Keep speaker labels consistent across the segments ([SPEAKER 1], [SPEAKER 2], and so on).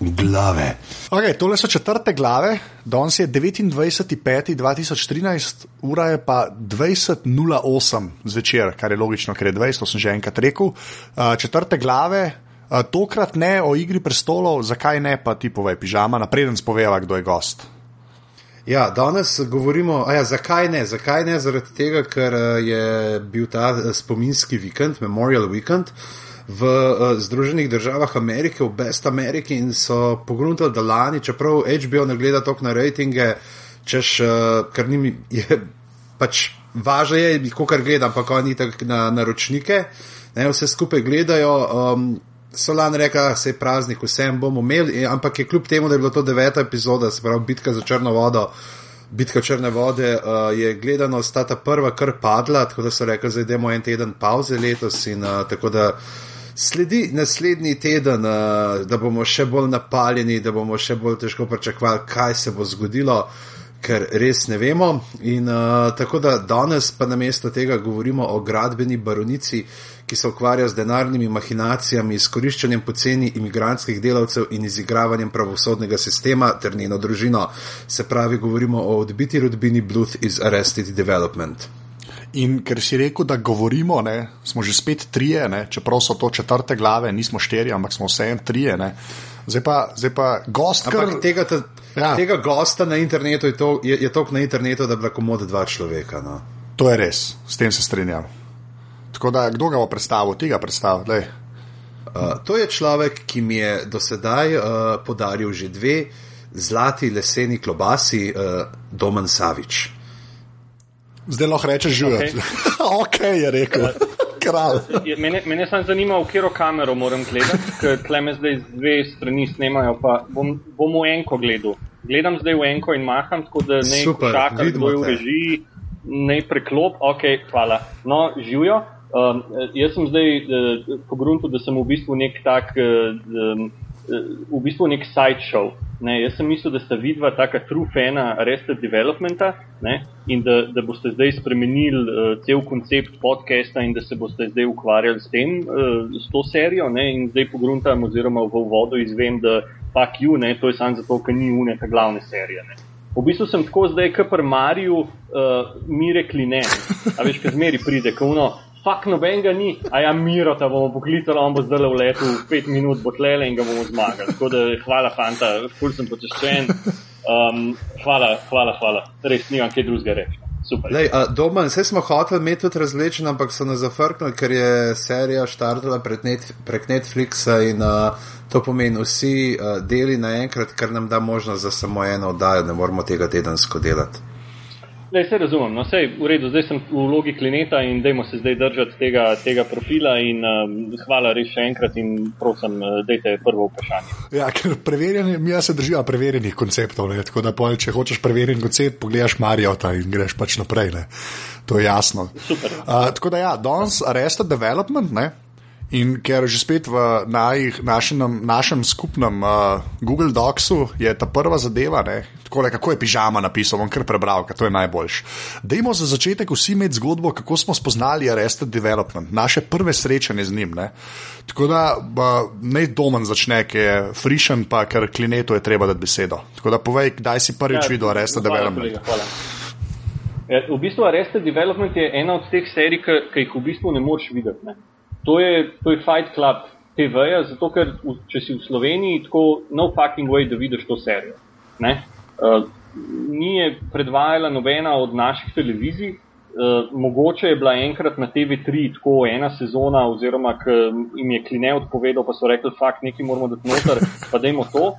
[SPEAKER 1] Glave.
[SPEAKER 2] Okay, tole so četrte glave, danes je 29.5.2013, ura je pa 20.08 zvečer, kar je logično, ker je 20, to sem že enkrat rekel. Uh, četrte glave, uh, tokrat ne o igri prestolov, zakaj ne pa ti povej, pižama, napreden spoveva, kdo je gost.
[SPEAKER 1] Ja, danes govorimo, ja, zakaj ne? Zakaj ne? Zaradi tega, ker je bil ta spominski vikend, Memorial Weekend v uh, Združenih državah Amerike, v Best Ameriki in so pogruntali, da lani, čeprav HBO ne gleda toliko na rejtinge, češ, uh, ker njim je pač važno, je, kar gledam, pa oni tako na naročnike, ne, vse skupaj gledajo. Um, So lani rekli, da se je praznik, vsem bomo imeli, ampak je kljub temu, da je bila to deveta epizoda, se pravi bitka za črno vodo, bitka črne vode, uh, je gledano, sta ta prva kar padla, tako da so rekli, da idemo en teden pauze letos in uh, tako da sledi naslednji teden, uh, da bomo še bolj napaljeni, da bomo še bolj težko pričakovali, kaj se bo zgodilo. Ker res ne vemo. In uh, tako da danes pa namesto tega govorimo o gradbeni baronici, ki se ukvarja z denarnimi mahinacijami, izkoriščanjem poceni imigrantskih delavcev in izigravanjem pravosodnega sistema ter njeno družino. Se pravi, govorimo o odbiti rodbini Bluth iz Arrested Development.
[SPEAKER 2] In ker si rekel, da govorimo, ne, smo že spet trije, ne, čeprav so to četrte glave, nismo štiri, ampak smo vseeno trije. Ne. Zdaj pa, zdaj pa gost,
[SPEAKER 1] Ampak
[SPEAKER 2] kar
[SPEAKER 1] tega, ta, ja. tega gosta na internetu je, to, je, je toliko na internetu, da bi lahko mod dva človeka. No.
[SPEAKER 2] To je res, s tem se strinjam. Tako da, kdo ga bo predstavil, tega predstavlja.
[SPEAKER 1] Uh, to je človek, ki mi je do sedaj uh, podaril že dve zlati leseni klobasi, uh, Domen Savič.
[SPEAKER 2] Zdaj lahko rečeš živeti.
[SPEAKER 3] Okej.
[SPEAKER 2] ok, je rekel. Kralj.
[SPEAKER 3] Je- Mene, mene samo zanima, v katero kamero moram gledati, ker tle me zdaj z dve strani snemajo, pa bom, bom v enko gledal. Gledam zdaj v enko in maham, tako da ne čakam, kdo je v režiji, ne preklop, ok, hvala. No, živijo. Um, jaz sem zdaj uh, pogruntil, da sem v bistvu nek tak, uh, um, v bistvu nek sideshow. Ne, jaz sem mislil, da sta vidva taka true fana Arrested Developmenta ne, in da, da boste zdaj spremenili uh, cel koncept podcasta in da se boste zdaj ukvarjali s tem, uh, s to serijo. Ne, in zdaj pogruntam oziroma v uvodu izvem, da fuck you, ne, to je samo zato, ker ni uneka glavne serije. Ne. V bistvu sem tako zdaj, kot pri Mariju, uh, mi rekli ne. A veš, kaj zmeri pride, ko uno, fakt nobenega ni, a ja, miro ta bomo poklicali, on bo zdaj v letu, pet minut bo tlele in ga bomo zmagali. Tako da hvala, fanta, ful sem počaščen. Um, hvala, hvala, hvala. Res nimam kaj drugega reči.
[SPEAKER 1] Lej, uh, Domen, vse smo hoteli imeti tudi različen, ampak so nas zafrknili, ker je serija štartala prek, net, prek Netflixa in uh, to pomeni vsi uh, deli naenkrat, kar nam da možnost za samo eno oddajo, ne moramo tega tedensko delati.
[SPEAKER 3] Lej, se razumem, no sej v redu, zdaj sem v vlogi klineta in dajmo se zdaj držati tega, tega profila in um, hvala res še enkrat in prosim, uh, dajte prvo vprašanje.
[SPEAKER 2] Ja, ker preverjanje, mi se držijo preverjenih konceptov. Ne? Tako da, pol, če hočeš preverjen koncept, pogledaš Marijota in greš pač naprej. Ne? To je jasno.
[SPEAKER 3] Super.
[SPEAKER 2] Uh, tako da, ja, danes Arrested Development. Ne? In ker že spet v naj, našem, našem skupnem uh, Google Docsu je ta prva zadeva, ne, takole, kako je pižama napisal, bom kar prebral, ker to je najboljš. Dajmo za začetek vsi imeti zgodbo, kako smo spoznali Arrested Development, naše prve srečanje z njim. Ne. Tako da uh, naj domen začne, ki je frišen, pa ker klinetu je treba dati besedo. Tako da povej, kdaj si prvič ja, videl Arrested
[SPEAKER 3] hvala,
[SPEAKER 2] Development.
[SPEAKER 3] Kolega, hvala. Ja, v bistvu Arrested Development je ena od teh serij, ki ki jih v bistvu ne moreš videti. Ne. To, je, to je Fight Club TV-ja, zato ker v, če si v Sloveniji, tako no fucking way, da vidiš to serijo. Ne. Uh, ni je predvajala nobena od naših televizij, uh, mogoče je bila enkrat na TV3 tako ena sezona, oziroma jim je kline odpovedal, pa so rekli, fakt, nekaj moramo dati noter, pa dajmo to.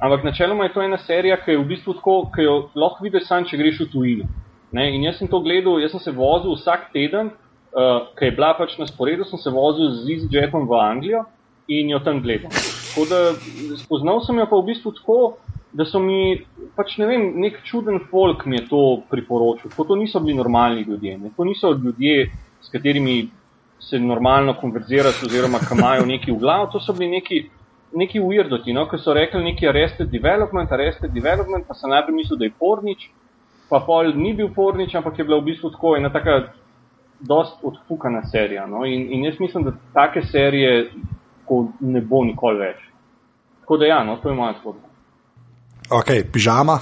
[SPEAKER 3] Ampak načeloma je to ena serija, ki je v bistvu tako, ki jo lahko vidiš sam, če greš v tujino. Ne? In jaz sem to gledal, jaz sem se vozil vsak teden, uh, ki je bila pač na sporedu, sem se vozil z EasyJetom v Anglijo in jo tam gledal. Tako da spoznal sem jo pa v bistvu tako, da so mi, pač ne vem, nek čuden folk mi je to priporočil. Tako to niso bili normalni ljudje, ne? to niso ljudje, s katerimi se normalno konverziraš oziroma ki imajo neki v glavu, to so bili neki, neki weirdoti, no? ki so rekli neki arrested development, arrested development, pa sem najprej mislil, da je pornič, pa pol ni bil pornič, ampak je bila v bistvu tako ena taka dost odfukana serija. No? In, in jaz mislim, da take serije tako ne bo nikoli več. Tako da, ja, no, to je moja zgodba.
[SPEAKER 2] Ok, pižama.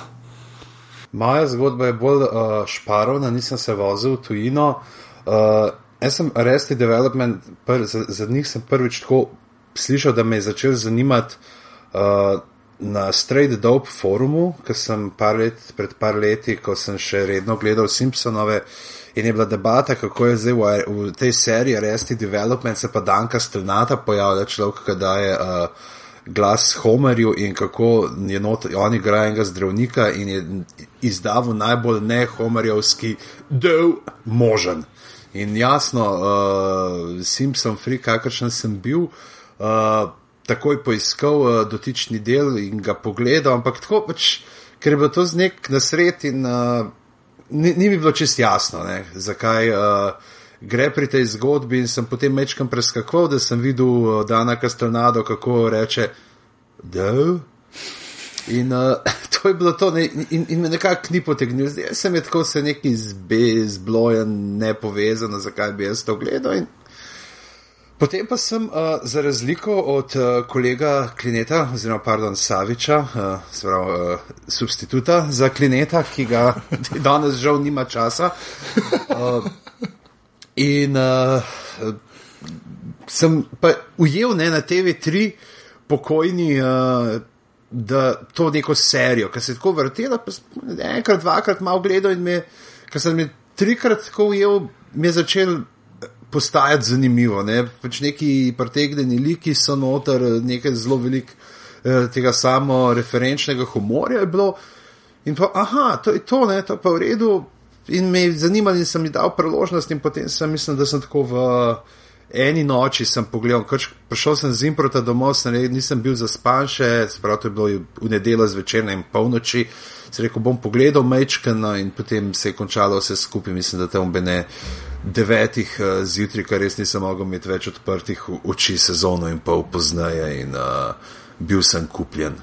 [SPEAKER 1] Moja zgodba je bolj uh, šparovna, nisem se vozil v tujino. Uh, jaz sem Arrested Development, pr, za, za njih sem prvič tako slišal, da me je začel zanimati uh, na Straight Dope forumu, ker sem par let, pred par leti, ko sem še redno gledal Simpsonove. In je bila debata, kako je zdaj v, v tej seriji Arrested Development se pa Danka Stelnata pojavlja človek, ki daje uh, glas Homerju in kako je not, on igra enega zdravnika in je izdavil najbolj ne Homerjevski del možen. In jasno, uh, Simpson Free, kakršen sem bil, uh, takoj poiskal uh, dotični del in ga pogledal, ampak tako pač, ker je bilo to z nek nasred in uh, ni, ni mi bilo čest jasno, ne, zakaj uh, gre pri tej zgodbi in sem potem mečkam preskakoval, da sem videl uh, Dana Castelnado, kako reče, da. In uh, to je bilo to, ne, in, in me nekako ni potegnil. Zdaj sem je tako se neki zblojen, ne povezano, zakaj bi jaz to gledal. In potem pa sem, uh, za razliko od uh, kolega Klineta, oziroma pardon, Saviča, uh, sprav, uh, substituta za Klineta, ki ga danes žal nima časa. Uh, in uh, sem pa ujel ne, na TV3 pokojni. Uh, da to neko serijo, ki se je tako vrtela, pa sem enkrat, dvakrat malo gledal in me, ker sem jih trikrat tako ujel, mi je začel postajati zanimivo. Ne? Pač neki pretegnjeni liki so noter, nekaj zelo velik eh, tega samo referenčnega humorja je bilo. In pa, aha, to je to, ne, to pa v redu. In me je zanimalo, in sem jim dal priložnost, in potem sem mislil, da sem tako v eni noči sem pogledal, krč, prišel sem z improta domov, sem, nisem bil zaspan še, sprav to je bilo v nedeljo zvečer in polnoči. Se rekel, bom pogledal Mečkana in potem se je končalo vse skupaj. Mislim, da tam bene devetih uh, zjutraj, kar res nisem mogel imeti več odprtih oči sezono in pol pozneje in uh, bil sem kupljen.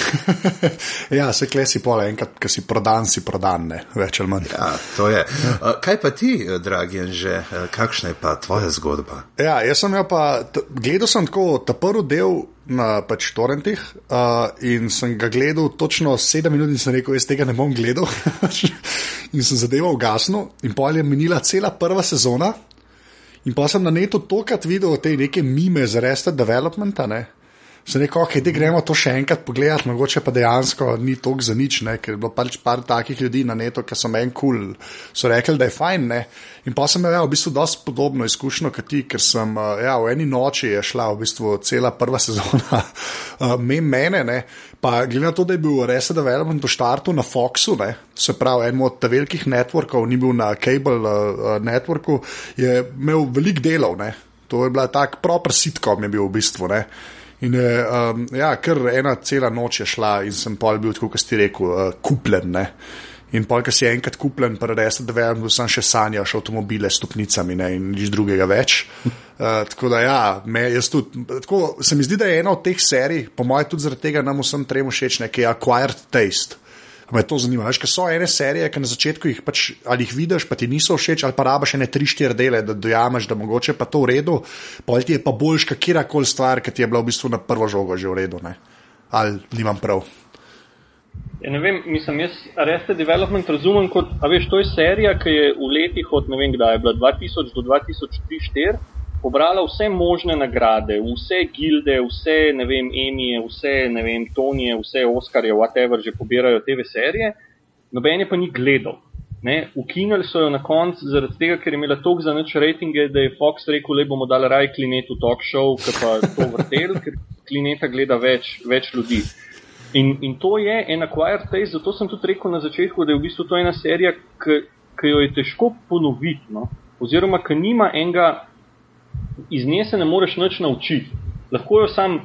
[SPEAKER 2] ja, se klesi pole, enkrat, ki si prodan, si prodan, ne več ali manj.
[SPEAKER 1] Ja, to je. Uh, kaj pa ti, dragi, že uh, kakšna je pa tvoja zgodba?
[SPEAKER 2] Ja, jaz sem jo pa, gledal sem tako ta prvi del na pač torrentih uh, in sem ga gledal točno sedem minut in sem rekel, jaz tega ne bom gledal. in sem zadeval gasno in pol je minila cela prva sezona. In pa sem na netu tokrat videl te neke mime z Rested Developmenta, ne? Sem rekel, ok, da gremo to še enkrat pogledati, mogoče pa dejansko ni tok za nič, ne? ker je bilo pač par takih ljudi na netu, ki so meni kul, cool. so rekli, da je fajn. Ne? In pa sem imel ja, v bistvu dosti podobno izkušnjo kot ti, ker sem ja, v eni noči je šla v bistvu cela prva sezona mene, ne? pa glede na to, da je bil Reset Development v štartu na Foxu, ne? se pravi, en od velikih networkov, ni bil na cable uh, networku, je imel velik delov. Ne? To je bila tak proper sitkom, je bil v bistvu. Ne? In je, um, ja, kar ena cela noč je šla in sem pol bil, kot ste rekel, uh, kupljen. Ne? In pol, ki si enkrat kupljen, pa res da vem, da sem še sanjal še avtomobile s stopnicami ne? in nič drugega več. Uh, tako da, ja, me, tudi, tako, se mi zdi, da je ena od teh serij, po mojem, tudi zaradi tega nam vsem trem všeč, nekaj acquired taste me to zanima. Veš, so ene serije, ki na začetku jih pač ali jih vidiš, pa ti niso všeč, ali pa rabaš ene tri, štiri dele, da dojameš, da mogoče pa to v redu, pol ti je pa boljš, kakira koli stvar, ki ti je bila v bistvu na prvo žogo že v redu. Ne? Ali nimam prav.
[SPEAKER 3] Ja, ne vem, mislim, jaz Arrested Development razumem kot, a veš, to je serija, ki je v letih od ne vem kdaj, je bila 2000 do 2003-2004 pobrala vse možne nagrade, vse gilde, vse ne vem, Emije, vse ne vem, Tonije, vse Oskarje, whatever že pobirajo TV serije, noben je pa ni gledal. Ukinili so jo na koncu zaradi tega, ker je imela toliko za nič rejtinge, da je Fox rekel, le bomo dali raj klinetu talk show, ki pa to vrtel, ker klineta gleda več, več ljudi. In, in to je en acquired taste, zato sem tudi rekel na začetku, da je v bistvu to ena serija, ki jo je težko ponoviti, no? oziroma ki nima enega iz nje se ne moreš nič naučiti. Lahko jo sam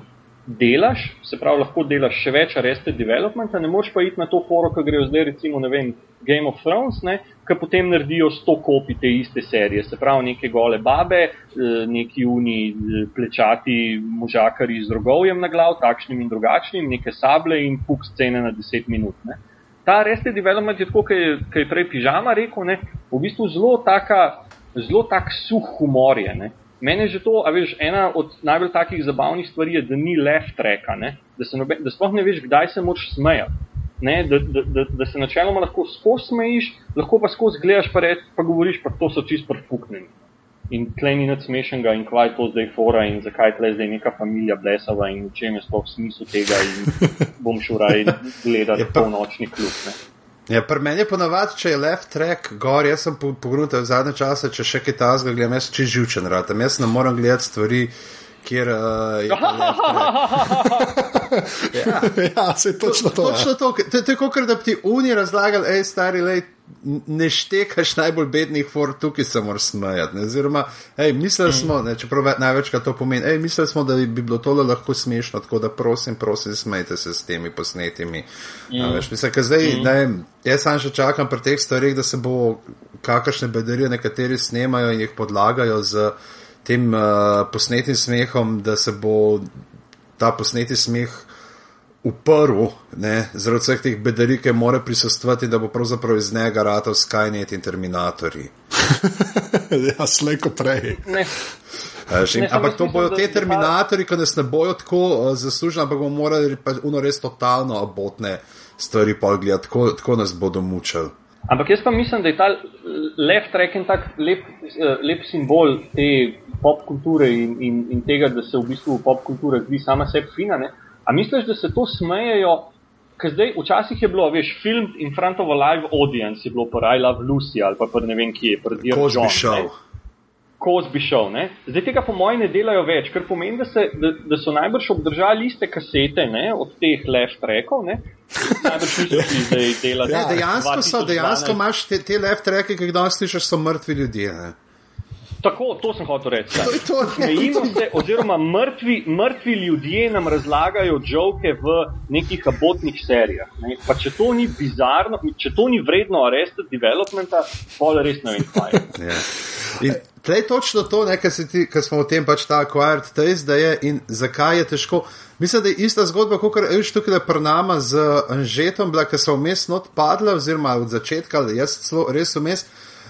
[SPEAKER 3] delaš, se pravi, lahko delaš še več arrested development, ne moreš pa iti na to foro, ki grejo zdaj recimo, ne vem, Game of Thrones, ne, ki potem naredijo sto kopij te iste serije, se pravi, neke gole babe, eh, neki uni eh, plečati možakari z rogovjem na glav, takšnim in drugačnim, neke sable in puk scene na deset minut. Ne. Ta arrested development je tako, kot je prej pižama rekel, ne, v bistvu zelo taka, zelo tak suh humor je. Ne Mene je že to, a veš, ena od najbolj takih zabavnih stvari je, da ni left tracka, ne? da, se nobe, da sploh ne veš, kdaj se moraš smejati. Ne, da, da, da, da se načeloma lahko skozi smejiš, lahko pa skozi gledaš, pa, reč, pa govoriš, pa to so čist prfuknjeni. In tleh ni nič smešnega, in kvaj to zdaj fora, in zakaj tleh zdaj neka familija blesava, in v čem je sploh smisel tega, in bom šel raj gledati
[SPEAKER 1] Je
[SPEAKER 3] polnočni klub. Ne.
[SPEAKER 1] Ja, pri meni je ponavadi, če je left track gor, jaz sem pogledal v zadnje čase, če še kaj tasga gledam, jaz čez živčen rad. Jaz ne morem gledati stvari, kjer uh, je. ta. Ja.
[SPEAKER 2] ja, se točno to.
[SPEAKER 1] Točno to, to, to je kot da bi ti uni razlagali, hej, stari, lej, ne štekaš najbolj bednih for, tukaj se moraš smejati. Oziroma, hej, mislili smo, ne, čeprav ve- največkrat to pomeni, hej, mislili smo, da bi bilo tole lahko smešno, tako da prosim, prosim, smejte se s temi posnetimi. Mm. Veš, mislim, zdaj, mm. ne jaz sam še čakam pri teh stvarih, da se bo kakršne bedarije nekateri snemajo in jih podlagajo z tem uh, posnetim smehom, da se bo ta posneti smeh uprl, ne, zaradi vseh teh bedarij, ki mora prisustvati, da bo pravzaprav iz njega ratal Skynet in Terminatorji.
[SPEAKER 2] ja, slejko prej.
[SPEAKER 3] Ne.
[SPEAKER 1] In-
[SPEAKER 3] Ne,
[SPEAKER 1] Ampak to bojo te Terminatorji, ki nas ne bojo tako uh, zaslužili, ampak bomo morali pa uno res totalno abotne stvari pa gledati, tako, tako nas bodo mučili.
[SPEAKER 3] Ampak jaz pa mislim, da je ta left track en tak lep, eh, lep simbol te pop kulture in, in, in tega, da se v bistvu pop kultura zdi sama sebi fina. Ne? A misliš, da se to smejejo? Ker zdaj, včasih je bilo, veš, film in front of a live audience je bilo I Love Lucy ali pa, ne vem kje, pa Dear
[SPEAKER 1] Cosby
[SPEAKER 3] John.
[SPEAKER 1] Show.
[SPEAKER 3] ne. Cosby Show. Ne? Zdaj tega po mojem ne delajo več, kar pomeni, da, se, da, da so najbrž obdržali iste kasete ne, od teh left trackov. ne. Najbrž niso šli zdaj delati.
[SPEAKER 1] Ja, dejansko so,
[SPEAKER 3] 2012.
[SPEAKER 1] dejansko imaš te, te left tracke, ki jih danes slišiš, so mrtvi ljudje. Ne?
[SPEAKER 3] Tako, to sem hotel reči.
[SPEAKER 1] To je to, ne.
[SPEAKER 3] Smejimo se, oziroma mrtvi, mrtvi ljudje nam razlagajo žoke v nekih abotnih serijah. Ne? Pa če to ni bizarno, če to ni vredno arrested developmenta, pa res ne vem, kaj je.
[SPEAKER 1] Ja. In tlej točno to, kar smo o tem pač ta acquired taste, da je in zakaj je težko. Mislim, da je ista zgodba, kot je že tukaj pred nama z Anžetom, bila, ki so vmes not padla, oziroma od začetka, jaz celo res vmes,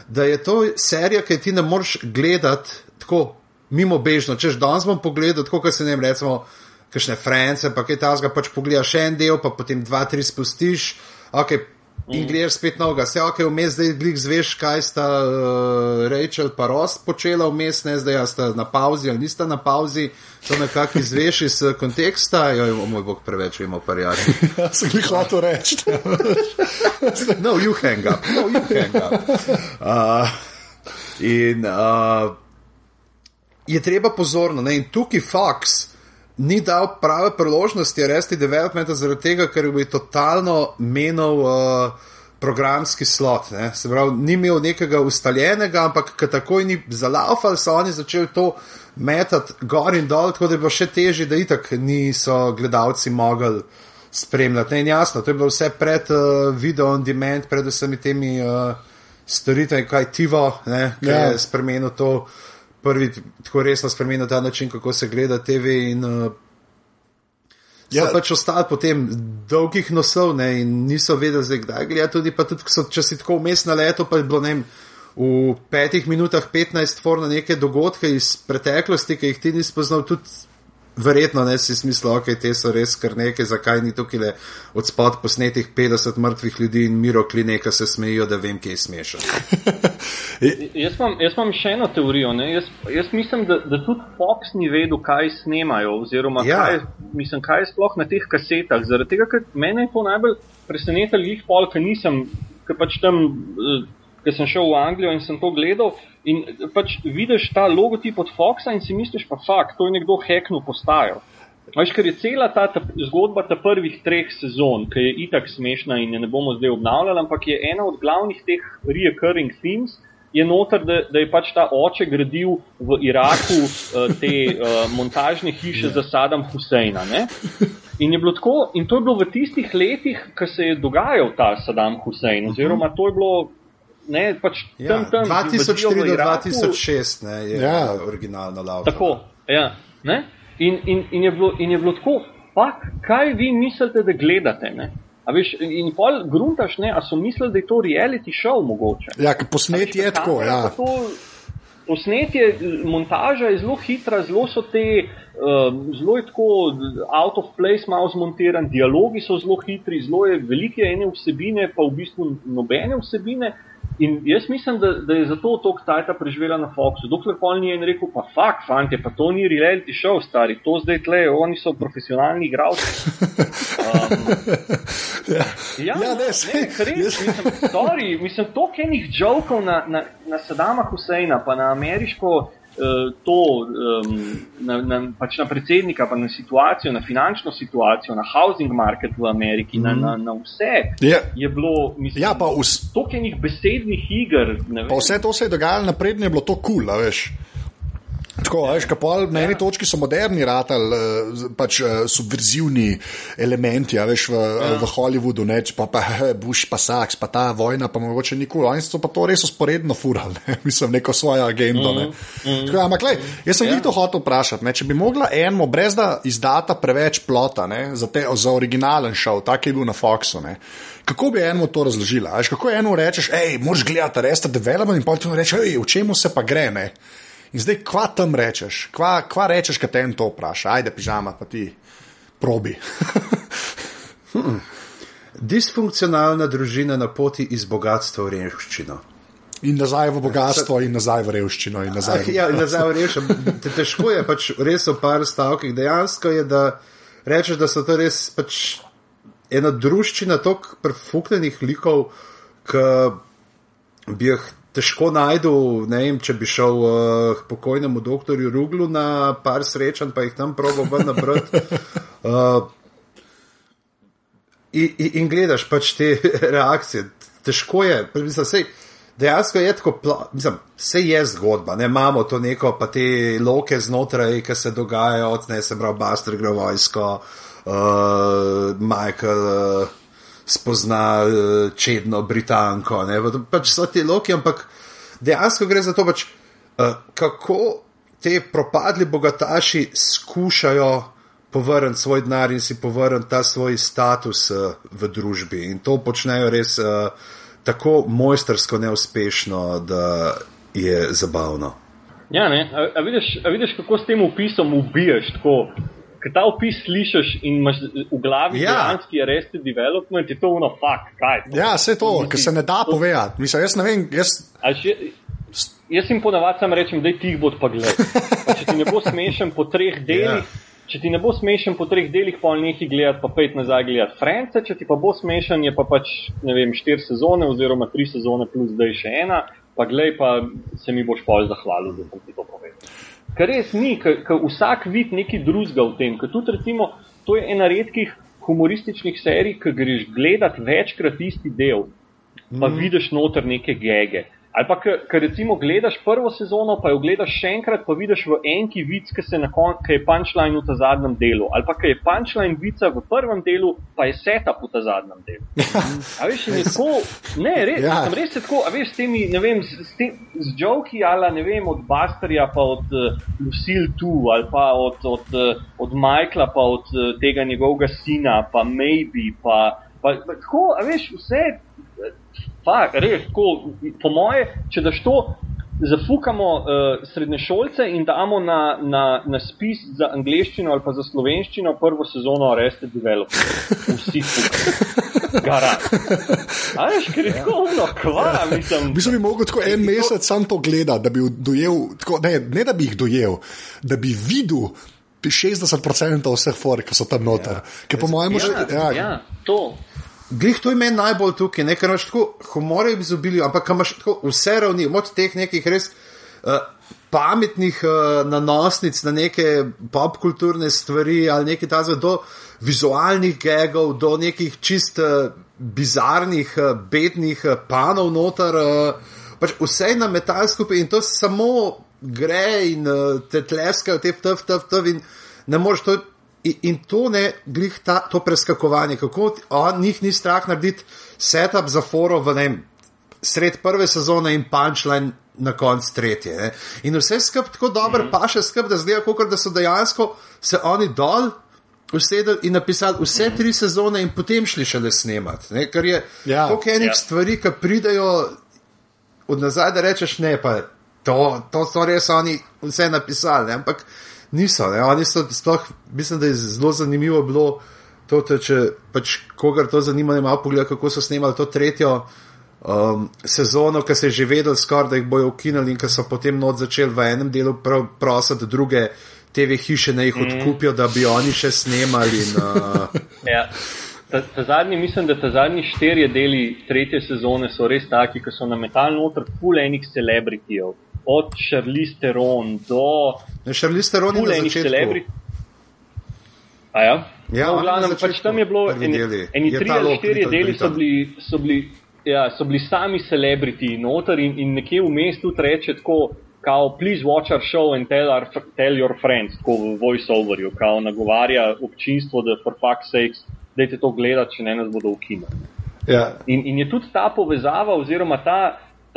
[SPEAKER 1] da je to serija, ki ti ne moreš gledati tako mimo bežno. Češ danes bom pogledal, tako kot se ne vem, recimo, kakšne France, pa kaj tasga pač pogledaš en del, pa potem dva, tri spustiš. Okay, In gledaš spet novega, vse ok, vmes zdaj glik zveš, kaj sta uh, Rachel pa Ross počela vmes, ne zdaj sta na pauzi ali nista na pauzi, to nekako izveš iz eh, konteksta, joj, o moj bog, preveč imamo prijatelj.
[SPEAKER 2] Ja, sem jih hotel reči.
[SPEAKER 1] No, you hang up, no, you hang up. Uh, in uh, je treba pozorno, ne, in tukaj Fox ni dal prave priložnosti resti developmenta zaradi tega, ker bi totalno menil uh, programski slot. Ne. Se pravi, ni imel nekega ustaljenega, ampak takoj ni zalaufal, so oni začeli to metati gor in dol, tako da je bilo še težje, da itak niso gledalci mogli spremljati. Ne, in jasno, to je bilo vse pred uh, video on demand, pred vsemi temi uh, storitvami, kaj Tivo, ne, ki
[SPEAKER 2] Ja.
[SPEAKER 1] je spremenil to, prvi tako resno spremenil ta način, kako se gleda TV in uh,
[SPEAKER 2] Ja.
[SPEAKER 1] So pač ostali potem dolgih nosov ne, in niso vedeli, zdaj, kdaj gledati. Tudi, pa tudi, so, če si tako vmes na leto, pa je bilo ne vem, v petih minutah 15 for na neke dogodke iz preteklosti, ki jih ti nisi poznal, tudi verjetno ne si smislil, ok, te so res kar nekaj, zakaj ni tukaj le od spod posnetih 50 mrtvih ljudi in miro klineka se smejijo, da vem, kje je smešen.
[SPEAKER 3] Jaz imam, jaz imam še eno teorijo. ne. Jaz, jaz mislim, da, da tudi Fox ni vedel, kaj snemajo, oziroma
[SPEAKER 1] Ja.
[SPEAKER 3] kaj, mislim, kaj je sploh na teh kasetah. Zaradi tega, ker mene je to najbolj presenetilo, jih pol, ker nisem, ker pač tam, eh, ker sem šel v Anglijo in sem to gledal. In pač vidiš ta logotip od Foxa in si misliš, pa fakt, to je nekdo heknil postajo. Veš, ker je cela ta, ta zgodba ta prvih treh sezon, ki je itak smešna in je ne bomo zdaj obnavljali, ampak je ena od glavnih teh recurring themes, je noter, da, da je pač ta oče gradil v Iraku uh, te uh, montažne hiše za Sadam Huseina. Ne? In, je bilo tako, in to je bilo v tistih letih, ko se je dogajal ta Sadam Husein, oziroma to je bilo. Ne, pač
[SPEAKER 1] Ja,
[SPEAKER 3] tam, tam, invazijo
[SPEAKER 1] 2004
[SPEAKER 3] v
[SPEAKER 1] do
[SPEAKER 3] Iraku.
[SPEAKER 1] 2006 ne, je
[SPEAKER 2] Ja.
[SPEAKER 1] ja. originalno laufa.
[SPEAKER 3] Tako, ja. Ne? In, in, in, je bilo, in je bilo tako, pa kaj vi mislite, da gledate? Ne? A veš, in pol gruntaš, ne, a so mislili, da je to reality show mogoče.
[SPEAKER 2] Ja, ker posnet je tako. Ja.
[SPEAKER 3] To, posnetje, montaža je zelo hitra, zelo so te, uh, zelo je tako out of place malo zmontiran, dialogi so zelo hitri, zelo je velike ene vsebine, pa v bistvu nobene vsebine. In jaz mislim, da, da je zato to Ktajta preživela na Foxu. Dokler pol ni en rekel, pa fakt, fante, pa to ni reality show, stari, to zdaj tle, oni so profesionalni igralci. Um,
[SPEAKER 2] Ja,
[SPEAKER 3] ja,
[SPEAKER 2] ja, ne,
[SPEAKER 3] ne, res, mislim, sorry, mislim, toliko enih jokov na, na, na Sadama Huseina, pa na ameriško to, um, na, na, pač na predsednika, pa na situacijo, na finančno situacijo, na housing market v Ameriki, mm. na, na, na vse
[SPEAKER 2] Je,
[SPEAKER 3] je bilo, mislim,
[SPEAKER 2] ja, pa, vs,
[SPEAKER 3] toliko enih besednih iger.
[SPEAKER 2] pa vse to se je dogajalo napredno, je bilo to kul, cool, veš. Tako, veš, kapol, na eni točki so moderni ratali, eh, pač eh, subverzivni elementi, a veš, v, ja. v Hollywoodu, ne, pa, pa Bush, pa Saks, pa ta vojna, pa mogoče nikoli. Oni so pa to res usporedno furali, ne, mislim, neko svojo agendo. Ne. Tako, ampak, lej, jaz sem jih to hotel vprašati, ne, če bi mogla eno, brez da izdata preveč plota ne, za, te, za originalen šov, tak je bil na Foxu. Ne. Kako bi eno to razložila? Veš, kako eno rečeš, hej, moraš gledati Arrested Development in potem rečeš, hej, v čemu se pa gre? Ne? In zdaj, kva tam rečeš, kva, kva rečeš, kaj te en to vpraša, ajde, pižama, pa ti probi.
[SPEAKER 1] Disfunkcionalna družina na poti iz bogatstva v revščino.
[SPEAKER 2] In nazaj v bogatstvo, in nazaj v revščino. In nazaj v...
[SPEAKER 1] ja, nazaj rešim. Te težko je pač res v par stavkih. Dejansko je, da rečeš, da so to res pač ena družščina tok prefuknenih likov, ki bi jih težko najdel, ne vem, če bi šel uh, pokojnemu doktorju Ruglu na par srečanj, pa jih tam probo ven nabrati. Uh, in, in, in gledaš pač te reakcije. Težko je, mislim, sej, dejansko je tako, pla, mislim, vse je zgodba, ne imamo to neko, pa te loke znotraj, ki se dogajajo, od ne se pravi, Buster gre vojsko, uh, Michael. Uh, spozna uh, čedno Britanko. Ne? Pa- Pač so ti loki, ampak dejansko gre za to, pač, uh, kako te propadli bogataši skušajo povrniti svoj denar in si povrniti ta svoj status uh, v družbi. In to počnejo res uh, tako mojstersko neuspešno, da je zabavno.
[SPEAKER 3] Ja, ne, a, a, vidiš, a vidiš, kako s tem opisom ubiješ tako. Ker ta opis slišiš in imaš v glavi
[SPEAKER 1] Ja.
[SPEAKER 3] dejanski arrested development, je to uno fakt, kaj. to?
[SPEAKER 2] Ja, vse to, ker se ne da
[SPEAKER 3] to-
[SPEAKER 2] povedati. Mislim, jaz ne vem, jaz,
[SPEAKER 3] Še, jaz jim ponavadi sam rečem, da ti jih bo pogledal. Če ti ne bo smešen po treh delih,
[SPEAKER 1] Ja.
[SPEAKER 3] če ti ne bo smešen po treh delih, pa nekaj gledati, pa pet nazaj gledati France, če ti pa bo smešen, je pa pač, ne vem, štiri sezone oziroma tri sezone plus zdaj še ena, pa glej, pa se mi boš pol zahvalil, da sem ti to povedal. Ker res ni, ker vsak vid nekaj drugega v tem. Ker tudi recimo, to je ena redkih humorističnih serij, ki greš gledati večkrat isti del, pa mm. vidiš noter neke gege. Ali pa, ker recimo gledaš prvo sezono, pa jo gledaš še enkrat, pa vidiš v enki vic, ki ki je punčline v ta zadnjem delu. Ali pa, ker je punčline vica v prvem delu, pa je setup v ta zadnjem delu. A veš, je tako, ne, res,
[SPEAKER 2] Ja.
[SPEAKER 3] ja. res je tako, a veš, s temi, ne vem, z, te, z joki ali ne vem, od Basterja, pa od uh, Lucille tu, ali pa od, od, uh, od Michaela, pa od uh, tega njegovega sina, pa Maybe, pa, pa, pa tako, a veš, vse, eh, pa res, tako, po moje, če daš to. Zafukamo uh, srednješolce in damo na, na, na spis za angliščino ali pa za slovenščino prvo sezono Arrested Development. Vsi fukajo. Garant. A veš, ker je tako ono, kva, mislim.
[SPEAKER 2] v bistvu bi mogel tako en mesec sam to gledati, da bi dojel, tako, ne, ne da bi jih dojel, da bi videl 60% vseh for, ki so tam noter. Ja. Ker po mojem, že.
[SPEAKER 3] Ja, ja, to.
[SPEAKER 1] Glih to je meni najbolj tukaj, ne, ker imaš tako humor v izobilju, ampak imaš tako vse ravni, od teh nekih res uh, pametnih uh, nanosnic na neke popkulturne stvari ali nekaj tazve, do vizualnih gegov, do nekih čist uh, bizarnih, uh, bednih uh, panov noter. Uh, pač vse je na metal skupaj in to samo gre in uh, te tleskajo, te vtv, vtv in ne moreš to. In, in to ne, glih ta, to preskakovanje, kako on, njih ni strah narediti setup za foro v ne vem, sred prve sezone in punchline na koncu tretje. Ne? In vse skupaj tako dobro mm -hmm. paše skupaj, da zgleda, kot da so dejansko se oni dol. Usedeli in napisali vse tri sezone, in potem šli šele snemati. ne, Ker je
[SPEAKER 2] Ja.
[SPEAKER 1] toliko enih
[SPEAKER 3] Ja.
[SPEAKER 1] stvari, ki pridejo od nazaj, da rečeš ne, pa to, to so res oni vse napisali, ne? ampak niso. Ne? Oni so sploh, mislim, da je zelo zanimivo bilo to, da če pač kogar to zanima, ne malo pogleda, kako so snimali to tretjo. Um, sezono, ki se je že vedel, skoraj, da jih bojo ukinili, in ki so potem noč začeli v enem delu prositi druge TV hiše, da jih mm. odkupijo, da bi oni še snemali. Uh...
[SPEAKER 3] ja. ta, ta zadnji, mislim, da ta zadnji štirje deli tretje sezone so res taki, ki so na metalno noter fulejnih celebritijev od Charlize Theron do.
[SPEAKER 1] Ne, Charlize Theron je na začetku.
[SPEAKER 3] A ja? Ja, no, glavnem, pač tam je bilo eni, eni tri ali štiri deli so bili, so bili, ja, so bili sami celebriti noter in, in nekje v mestu reče tako, kao, please watch our show and tell, our, tell your friends, tako v voice-overju, kao nagovarja občinstvo, da for fuck's sakes, dajte to gledati, če ne nas bodo ukinili. Ja. In, in je tudi ta povezava oziroma ta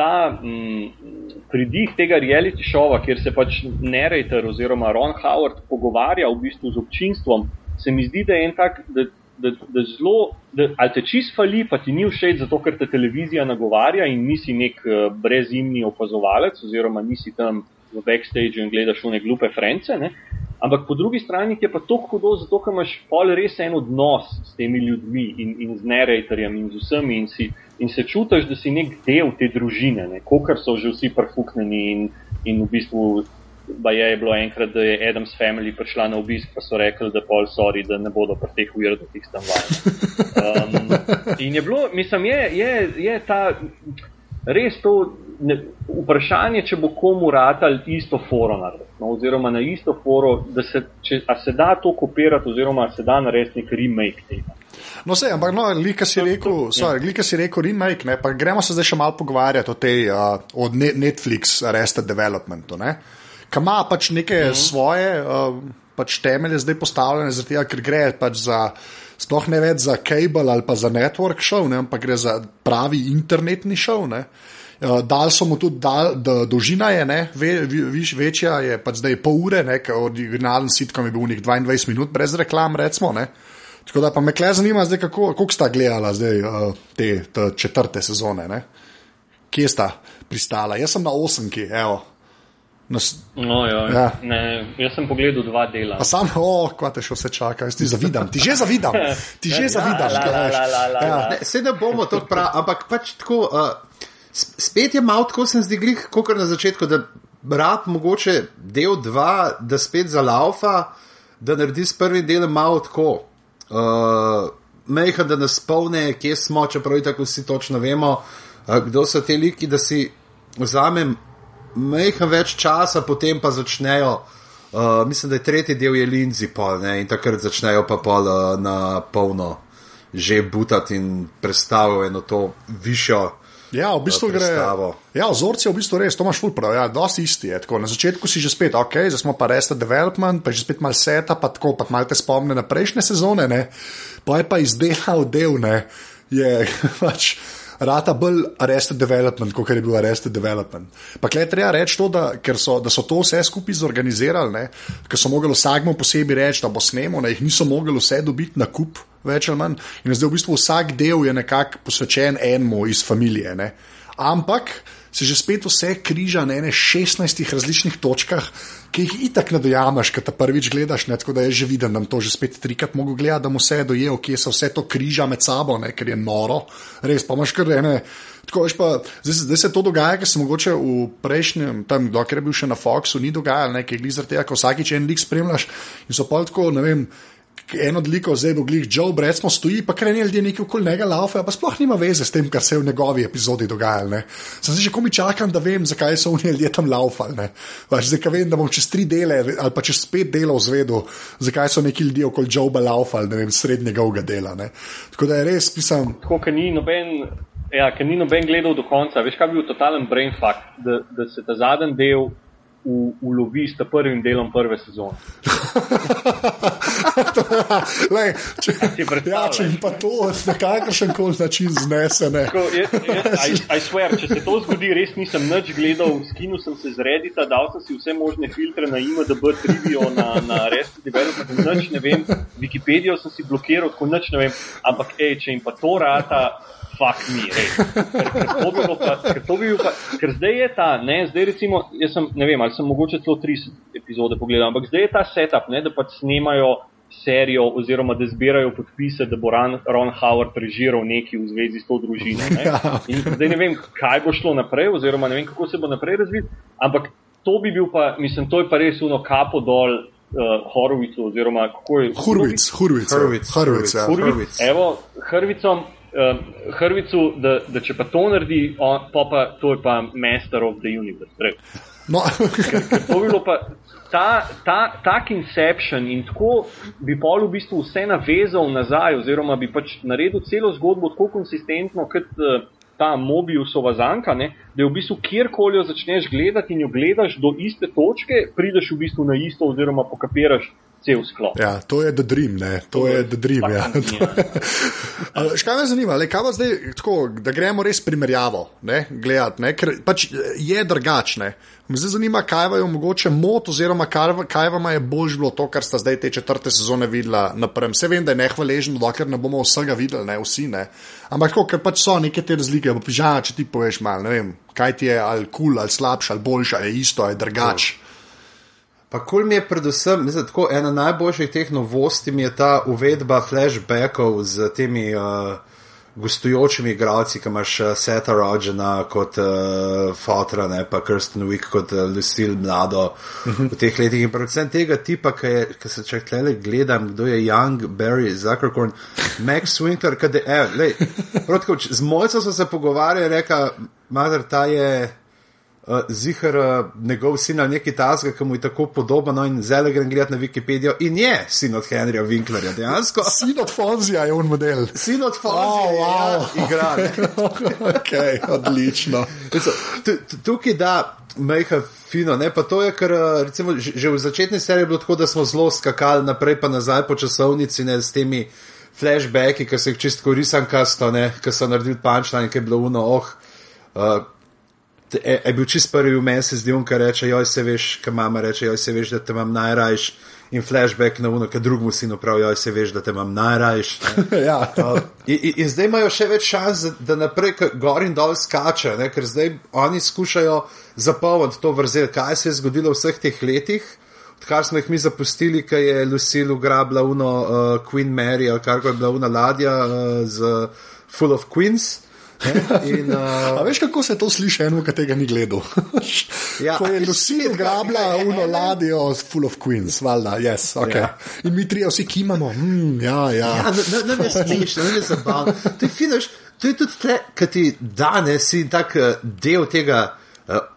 [SPEAKER 3] ta m, mm, pridih tega reality šova, kjer se pač narrator oziroma Ron Howard pogovarja v bistvu z občinstvom, se mi zdi, da je en tak, da, da, da zelo, da ali te čist fali, pa ti ni všeč, zato ker te televizija nagovarja in nisi nek uh, brezimni opazovalec oziroma nisi tam v backstageu in gledaš v ne glupe frence. Ne? Ampak po drugi strani je pa to hudo, zato ker imaš pol res en odnos s temi ljudmi in, in z narratorjem in z vsemi in si in se čutiš, da si nek del te družine, kot so že vsi prfuknjeni in, in v bistvu. Pa je bilo enkrat, da je Adams Family prišla na obisk, pa so rekli, da pol sorry, da ne bodo pri teh urednih stanovanjih. Um, in je bilo, mislim, je, je, je ta res to ne, vprašanje, če bo komu ratal isto foro narediti, no, oziroma na isto foro, da se, če, se da to kopirati, oziroma se da narediti nek remake tega.
[SPEAKER 2] No, vse, ampak, no, lika si rekel, sorry, lika si rekel remake, ne, pa gremo se zdaj še malo pogovarjati o tej, uh, od Netflix Arrested Developmentu, ne, kam ima pač neke uh mhm. -huh. svoje uh, pač temelje zdaj postavljene, zato ker gre pač za. Sploh ne več za kabel ali pa za network show, ne, ampak gre za pravi internetni show. Ne. Uh, dal so mu tudi, dal, da dolžina je, ne, ve, viš, večja je pač zdaj pol ure, ne, originalen sitkom je bil v njih 22 minut brez reklam, recimo. Ne. Tako da pa me kle zanima, zdaj, kako, kako sta gledala zdaj, uh, te, te četrte sezone. Ne? Kje sta pristala? Jaz sem na osemki, evo.
[SPEAKER 3] Nas, no, jo, ja. ne, jaz sem pogledal dva dela.
[SPEAKER 2] Pa sam, oh, kva te še vse čaka, jaz ti zavidam, ti že zavidam, ti že ja, zavidam. La, la, la, la,
[SPEAKER 1] ja. ne, se ne bomo to prav, ampak pač tako, uh, spet je malo tako, sem zdiglih, kot na začetku, da rab mogoče del dva, da spet zalaufa, da naredi s prvim delom malo tako uh, mejha, da nas spomne, kje smo, čeprav tako vsi točno vemo, uh, kdo so te liki, da si vzamem mejha več časa, potem pa začnejo. Uh, mislim, da je tretji del je Lindsay pol, ne? in takrat začnejo pa pol uh, na polno že butati in predstavljati eno to višjo
[SPEAKER 2] Ja, v bistvu gre. Ja, vzorci je v bistvu res, to imaš ful prav, ja, dosti isti je. Tako, na začetku si že spet, ok, zdaj smo pa res ta development, pa že spet mal seta, pa tako, pa mal te spomne na prejšnje sezone, ne, pa je pa izdelal del, ne, je pač. Rata bolj arrested development, kot je bil arrested development. Pa klej treba reči to, da, so, da so to vse skupaj zorganizirali, ker so mogli vsakmu posebej reči, da bo snemo, da jih niso mogli vse dobiti na kup več ali manj. In zdaj v bistvu vsak del je nekako posvečen enemu iz družine. Ne? Ampak se že spet vse križa na 16 različnih točkah, ki jih itak ne dojameš, ker te prvič gledaš. Ne? Tako da je že videl, da nam to že spet trikrat mogo gledati, da mu vse je dojel, kje se vse to križa med sabo, ne? ker je noro, res pa imaš kar ene. Tako, pa, zdaj, zdaj se to dogaja, ker se mogoče v prejšnjem, tam, dokler je bil še na Foxu, ni dogajalo, nekaj glizar tega, ko vsakič en lik spremljaš in so pa tako, ne vem en od likov, zdaj bo glih Joe, recimo, stoji, pa kreni ljudje nekaj okoli njega laufe, pa sploh nima veze s tem, kar se je v njegovi epizodi dogajalo. Sem se že komi čakam, da vem, zakaj so oni ljudje tam laufali. Pač, zdaj, vem, da bom čez tri dele ali pa čez pet delov zvedel, zakaj so neki ljudje okoli Joe laufali, ne vem, srednjega uga dela. Ne. Tako da je res, pisam.
[SPEAKER 3] Tako, ker ni noben. Ja, ker ni noben gledal do konca, veš, kaj bi bil totalen brain fuck, da, da se ta zadnji del ulovi s prvim delom prve sezone.
[SPEAKER 2] Lej, če ti prijatelji, pa to na kakršen koli način znese.
[SPEAKER 3] Če se to zgodi, res nisem nič gledal, skinu sem se zredita, dal sem si vse možne filtre na IMDB, Trivio, na, na Resti Development, nič ne vem, Wikipedijo sem si blokiral, tako nič ne vem, ampak ej, če jim pa to rata fuck me, res. Ker, ker, to bi bilo pa, ker, to bi bil pa, ker zdaj je ta, ne, zdaj recimo, jaz sem, ne vem, ali sem mogoče celo tri epizode pogledal, ampak zdaj je ta setup, ne, da pač snemajo serijo oziroma da zbirajo podpise, da bo Ron, Ron Howard režiral nekaj v zvezi s to družino. Ne. In zdaj ne vem, kaj bo šlo naprej, oziroma ne vem, kako se bo naprej razvil, ampak to bi bil pa, mislim, to je pa res uno kapo dol uh, Horovicu, oziroma kako je.
[SPEAKER 2] Hurvic, Hurvic,
[SPEAKER 1] Hurvic,
[SPEAKER 2] Hurvic, ja.
[SPEAKER 3] Hurvic.
[SPEAKER 1] Hurvic.
[SPEAKER 3] Evo, Hrvicom. Uh, Hrvicu, da, da če pa to naredi, on, pa, pa to je pa Master of the Universe. Res.
[SPEAKER 2] No,
[SPEAKER 3] Ker to bi bilo pa ta, ta, tak inception in tako bi pol v bistvu vse navezal nazaj, oziroma bi pač naredil celo zgodbo tako konsistentno kot uh, ta Mobiusova zanka, ne, da je v bistvu kjerkoli jo začneš gledati in jo gledaš do iste točke, prideš v bistvu na isto, oziroma pokapiraš cel sklop.
[SPEAKER 2] ja, to je The Dream, ne, to je The Dream. Ja. A, Škaj me zanima, le, kaj pa zdaj, tako, da gremo res primerjavo, ne, gledati, ne, ker pač je drugačne. Me zdaj zanima, kaj vam je mogoče mot, oziroma kaj, kaj vam je bolj bilo to, kar sta zdaj te četrte sezone videla na prvem. Vse vem, da je nehvaležno, dokler ne bomo vsega videli, ne vsi. Ne. Ampak tako, ker pač so neke te razlike, pa pižama, če ti poveš malo, ne vem, kaj ti je ali kul, cool, ali slabše, ali boljše, ali je isto, ali je drugače.
[SPEAKER 1] Pa kul mi je predvsem, mislim, tako ena najboljših teh novosti mi je ta uvedba flashbackov z temi uh, gostujočimi igralci, ki imaš uh, Seta Rogena kot uh, Fotra, ne pa Kirsten Wick kot uh, Lucille Mlado v teh letih. In predvsem tega tipa, ki, se če tlele gledam, kdo je Young, Barry, Zuckerkorn, Max je, evo, lej, protko, z mojco so se pogovarjali, reka, mater, ta je. Uh, Zihar, uh, njegov sin ali neki tasga, ki mu je tako podoben, no, in zelo grem gledati na Wikipedijo, in je sin od Henrya Winklerja, dejansko.
[SPEAKER 2] Sin od Fonzija je un model.
[SPEAKER 1] Sin od Fonzija,
[SPEAKER 2] Oh, wow.
[SPEAKER 1] ja, igra.
[SPEAKER 2] okay, odlično.
[SPEAKER 1] Tukaj da meha fino, ne pa to je, ker uh, recimo, že v začetni seriji je bilo tako, da smo zelo skakali naprej pa nazaj po časovnici ne, s temi flashbacki, ki so jih čistko risankasto, ki so naredili punčline, ki je bilo uno, oh. Uh, je, je bil čist prvi v meni, se zdi, on, ki reče, joj se veš, ki mama reče, joj se veš, da te imam najrajš. In flashback na uno, ki drugemu sinu pravi, joj se veš, da te imam najrajš.
[SPEAKER 2] ja.
[SPEAKER 1] Uh, in, in- in zdaj imajo še več šans, da- naprej gor in dol skačejo, ne? ker zdaj oni skušajo zapolniti to vrzel, kaj se je zgodilo v vseh teh letih. Odkar smo jih mi zapustili, ko je Lucille ugrabila uno uh, Queen Mary ali kar je bila una ladja uh, z Full of Queens. In, uh,
[SPEAKER 2] A veš, kako se to sliši, eno, ki tega ni gledal?
[SPEAKER 1] Ja.
[SPEAKER 2] Ko je Lucille grabila uno ladjo Full of Queens, valjda, yes, ok.
[SPEAKER 1] Ja.
[SPEAKER 2] In mi trije vsi kimamo, mm, ja, ja.
[SPEAKER 1] Ja, ne, ne, ne, smešno, ne, ne, zabavno. To je fino, veš, to je tudi tle, ki ti danes si tak uh, del tega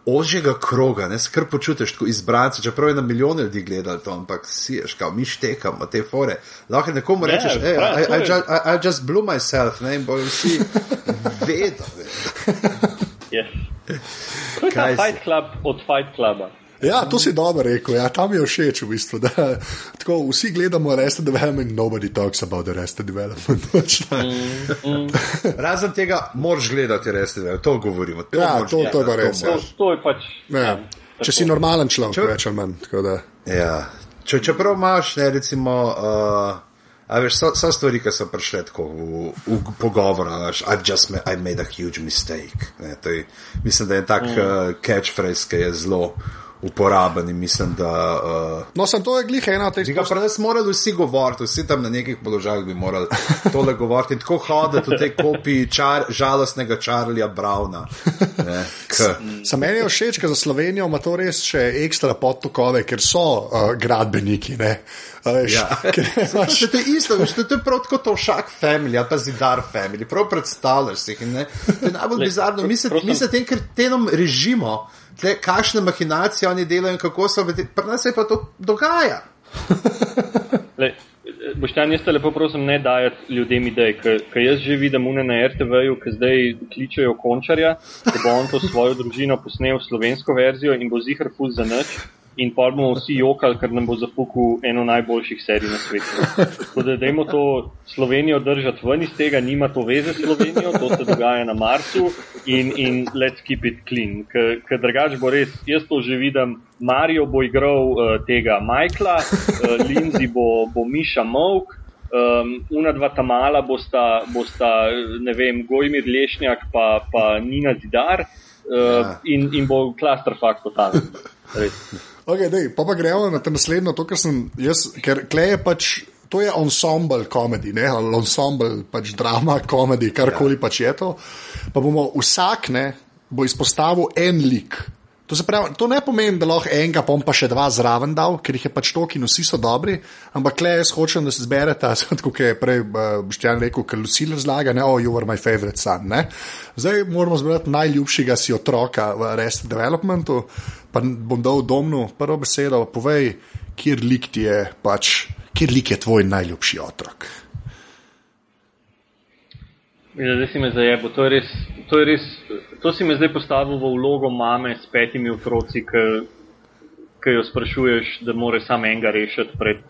[SPEAKER 1] ožjega kroga, ne, skr počutiš tako izbrance, čeprav je na milijone ljudi gledali to, ampak si ješ, kao, mi štekamo te fore. Lahko nekomu
[SPEAKER 3] Ne,
[SPEAKER 1] rečeš, hey,
[SPEAKER 3] prav,
[SPEAKER 1] I, I,
[SPEAKER 3] je-
[SPEAKER 1] just, I, I just blew myself, ne, in bojo vsi vedo. Ne.
[SPEAKER 3] Yes. To je ta? Fight Club od Fight Cluba.
[SPEAKER 2] Ja, to si dobro rekel, ja, tam je všeč v bistvu. Da, tako, vsi gledamo Arrested Development, nobody talks about Arrested Development. Točno.
[SPEAKER 1] Razen tega, moraš gledati, res, da to govorimo. To
[SPEAKER 2] Ja, to- to
[SPEAKER 1] gledati,
[SPEAKER 2] res,
[SPEAKER 3] To,
[SPEAKER 2] ja.
[SPEAKER 3] to je pač.
[SPEAKER 2] Ja. Če si normalen človek,
[SPEAKER 1] Če-
[SPEAKER 2] več ali manj. tako da.
[SPEAKER 1] Ja, Če, čeprav imaš, ne, recimo, uh, a veš, so, so stvari, ki so prišle tako v, v pogovor, a veš, I just made, I made a huge mistake. Ne, to je, mislim, da je tak mm. uh, catchphrase, ki je zelo uporaben in mislim, da. Uh,
[SPEAKER 2] No, sem to je glih ena od teh
[SPEAKER 1] Tega pa nas morali vsi govoriti, vsi tam na nekih položajih bi morali tole govoriti in tako hoditi v tej kopiji čar, žalostnega Charlija Browna. Ne, k,
[SPEAKER 2] Za mene je všeč, ker za Slovenijo ima to res še ekstra podtokove, ker so uh, gradbeniki. Ne? A Veš,
[SPEAKER 1] Ja.
[SPEAKER 2] ker imaš-
[SPEAKER 1] To je isto, veš, to je prav tako to však family, ali pa zidar family, prav predstavljaš si jih. To je najbolj bizarno. Mi se, mi se tem krtenom režimo, tle, kakšne mahinacije oni delajo in kako so, pri nas se pa to dogaja.
[SPEAKER 3] Le, Boštjan, jaz te lepo prosim, ne dajati ljudem idej, ker jaz že vidim une na RTV-ju, ki zdaj kličejo končarja, da bo on to svojo družino posnel slovensko verzijo in bo zihar fuz za nič. In pa bomo vsi jokali, ker nam bo zapukal eno najboljših serij na svetu. Tako da dajmo to Slovenijo držati ven iz tega, nima to veze s Slovenijo, to se dogaja na Marsu in, in let's keep it clean. Ker drugač bo res, jaz to že vidim, Mario bo igral uh, tega Majkla, uh, Lindsay bo, bo Miša Mowk, um, una dva tamala bosta, bosta ne vem, Gojmir Lešnjak pa, pa Nina Zidar uh, ja. in, in bo klastrfak totalen.
[SPEAKER 2] Okay, dej, pa pa gremo na naslednjo, to, kar sem jaz, ker kleje pač. To je ensemble komedij, ne ensemble, pač drama, komedij, karkoli ja. pač je to. Pa bomo vsak ne, bo izpostavil en lik, To, pravi, to ne pomeni, da lahko enega pom pa še dva zraven dal, ker jih je pač toliko in vsi so dobri, ampak le jaz hočem, da se zberete, kot je prej uh, Boštjan rekel, ker vsi razlaga, ne, oh, you are my favorite son. Ne? Zdaj moramo zbrati najljubšega si otroka v Rest Developmentu, pa bom dal domnu prvo besedo, povej, kjer lik ti je pač, kjer lik je tvoj najljubši otrok.
[SPEAKER 3] Zdaj si me zajebo. To, to, to si me zdaj postavil v vlogo mame s petimi otroci, ki jo sprašuješ, da more samo enega rešiti pred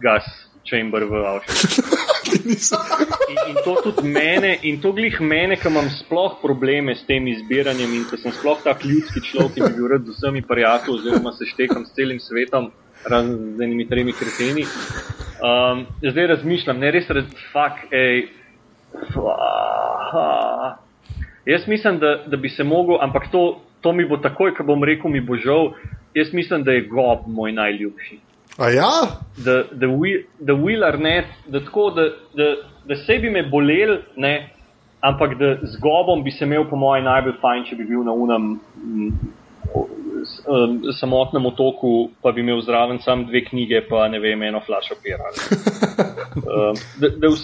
[SPEAKER 3] gas chamber v Avstraliji. In, in to tudi mene, in to glih mene, ki imam sploh probleme s tem izbiranjem in ki sem sploh tak ljudski človek, ki bi bil rad z vsemi prijatelji, oziroma se štekam s celim svetom, razen z enimi tremi kreteni. Um, zdaj razmišljam, ne res, res, fuck, ej. Jaz mislim, da, da bi se mogel, ampak to, to mi bo takoj, ko bom rekel, mi bo žal. Jaz mislim, da je gob moj najljubši.
[SPEAKER 2] A ja?
[SPEAKER 3] Da, da, da Wheeler ne, da tako, da, da, da se bi me bolel, ne, ampak da z gobom bi se imel po mojem najbolj fajn, če bi bil na unem um, samotnem otoku, pa bi imel zraven samo dve knjige, pa ne vem, eno flašo pera. Um,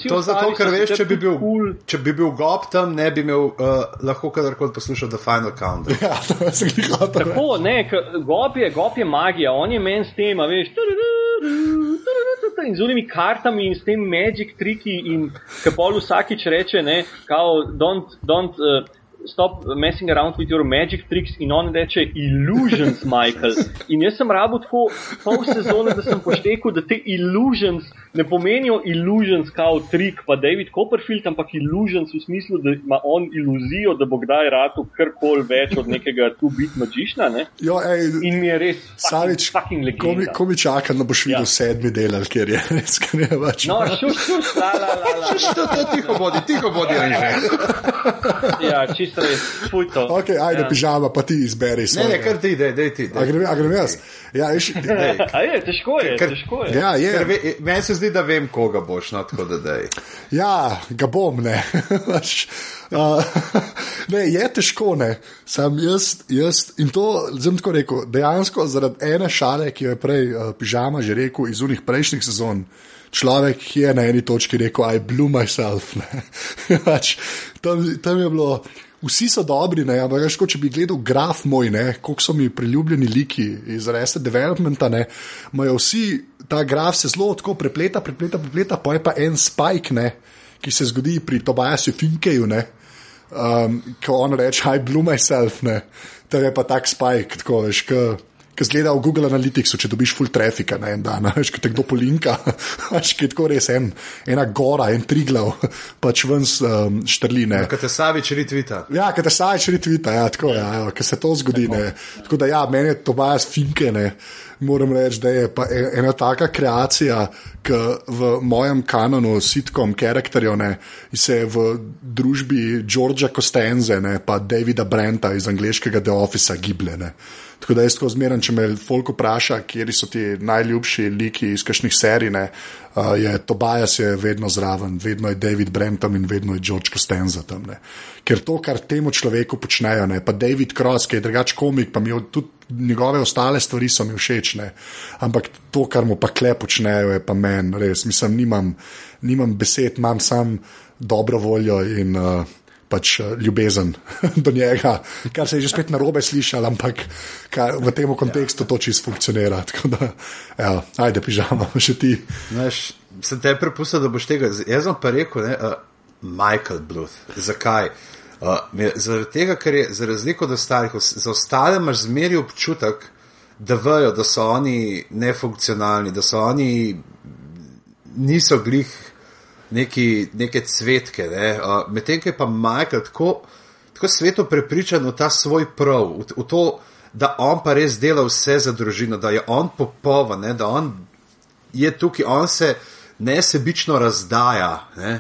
[SPEAKER 1] to zato, ker veš, če bi, bil, cool. če bi bil gob tam, ne bi imel uh, lahko kadarkoli poslušal The Final Count.
[SPEAKER 2] Ja, to je zelo
[SPEAKER 3] tako. Ne, gob je, gob je magija, on je meni s tem, veš. In z unimi kartami in s tem magic triki, in kapol vsakič reče, ne, kao, don't, don't, uh, stop messing around with your magic tricks in on reče illusions, Michael. In jaz sem rabo tako pol sezone, da sem poštekel, da te illusions ne pomenijo illusions kao trik, pa David Copperfield, ampak illusions v smislu, da ima on iluzijo, da bo kdaj rado karkoli več od nekega tu bit magična.
[SPEAKER 2] Jo, ej,
[SPEAKER 3] in mi je res
[SPEAKER 2] savič,
[SPEAKER 3] fucking legenda.
[SPEAKER 2] Ko mi čaka, da boš videl ja. sedmi del, ker je res, ker je več.
[SPEAKER 3] No, šuš, šuš, la, la, la, la.
[SPEAKER 1] Šuš, to, to, tiho bodi, tiho bodi, reže.
[SPEAKER 3] ja, čisto res, fuj to.
[SPEAKER 2] Ok, ajde, ja. pižama, pa ti izberi.
[SPEAKER 1] Ne, ne, kar ti, dej, dej ti.
[SPEAKER 2] A grem, a grem jaz. Ja, iš,
[SPEAKER 3] a je, težko je, ker, težko je.
[SPEAKER 2] Ja, je.
[SPEAKER 1] Ve, meni se zdi, da vem, koga boš, no, tako da dej.
[SPEAKER 2] Ja, ga bom, ne. uh, ne, je težko, ne. Sam jaz, jaz in to sem tako rekel, dejansko zaradi ene šale, ki jo je prej uh, pižama že rekel iz unih prejšnjih sezon. Človek, ki je na eni točki rekel, I blew myself. Tam, tam je bilo, vsi so dobri, ne, ampak veš, če bi gledal graf moj, koliko so mi priljubljeni liki iz Resta Developmenta, imajo vsi ta graf se zelo tako prepleta, prepleta, prepleta, pa je pa en spike, ne, ki se zgodi pri Tobiasu Finkeju, um, ko on reče, I blew myself, ne, to je pa tak spike, tako veš, kaj ki zgleda v Google Analyticsu, če dobiš full trafika na en dan, veš, ki te kdo polinka, veš, ki je tako res en, ena gora, en triglav, pač ven um, štrline.
[SPEAKER 1] Kaj te savič retvita.
[SPEAKER 2] Ja, kaj te savič retvita, ja, tako je, ja, ker se to zgodi. Ne. Tako da ja, meni je to bajas finke, ne. Moram reči, da je e, ena taka kreacija, ki v mojem kanonu, sitkom, karakterjev, se je v družbi Georgea Costanze, ne, pa Davida Brenta iz angliškega The Office giblje. Tako da jaz tako zmeraj, če me Folk vpraša, kje so ti najljubši liki iz kakšnih serij, ne, uh, je Tobias je vedno zraven, vedno je David Brenton in vedno je George Costanza tam. Ne. Ker to, kar temu človeku počnejo, ne, pa David Cross, ki je drugač komik, pa mi tudi njegove ostale stvari so mi všeč, ne. ampak to, kar mu pa kle počnejo, je pa meni, res, mislim, nimam, nimam besed, imam sam dobro voljo in. Uh, pač eh, ljubezen do njega, kar se je že spet na robe slišal, ampak kar, v tem kontekstu to čisto funkcionira. Da, ja, ajde, pižama, še ti.
[SPEAKER 1] Znaš, sem te prepustil, da boš tega. Jaz sem pa rekel, ne, uh, Michael Bluth. Zakaj? Uh, zaradi tega, ker je za razliko od ostalih, za ostale imaš zmeri občutek, da vejo, da so oni nefunkcionalni, da so oni niso glih neki, neke cvetke. Ne? Uh, Medtem, ki je pa Michael tako, tako sveto prepričan v ta svoj prav, v, v to, da on pa res dela vse za družino, da je on popoln, da on je tukaj, on se nesebično razdaja. Ne?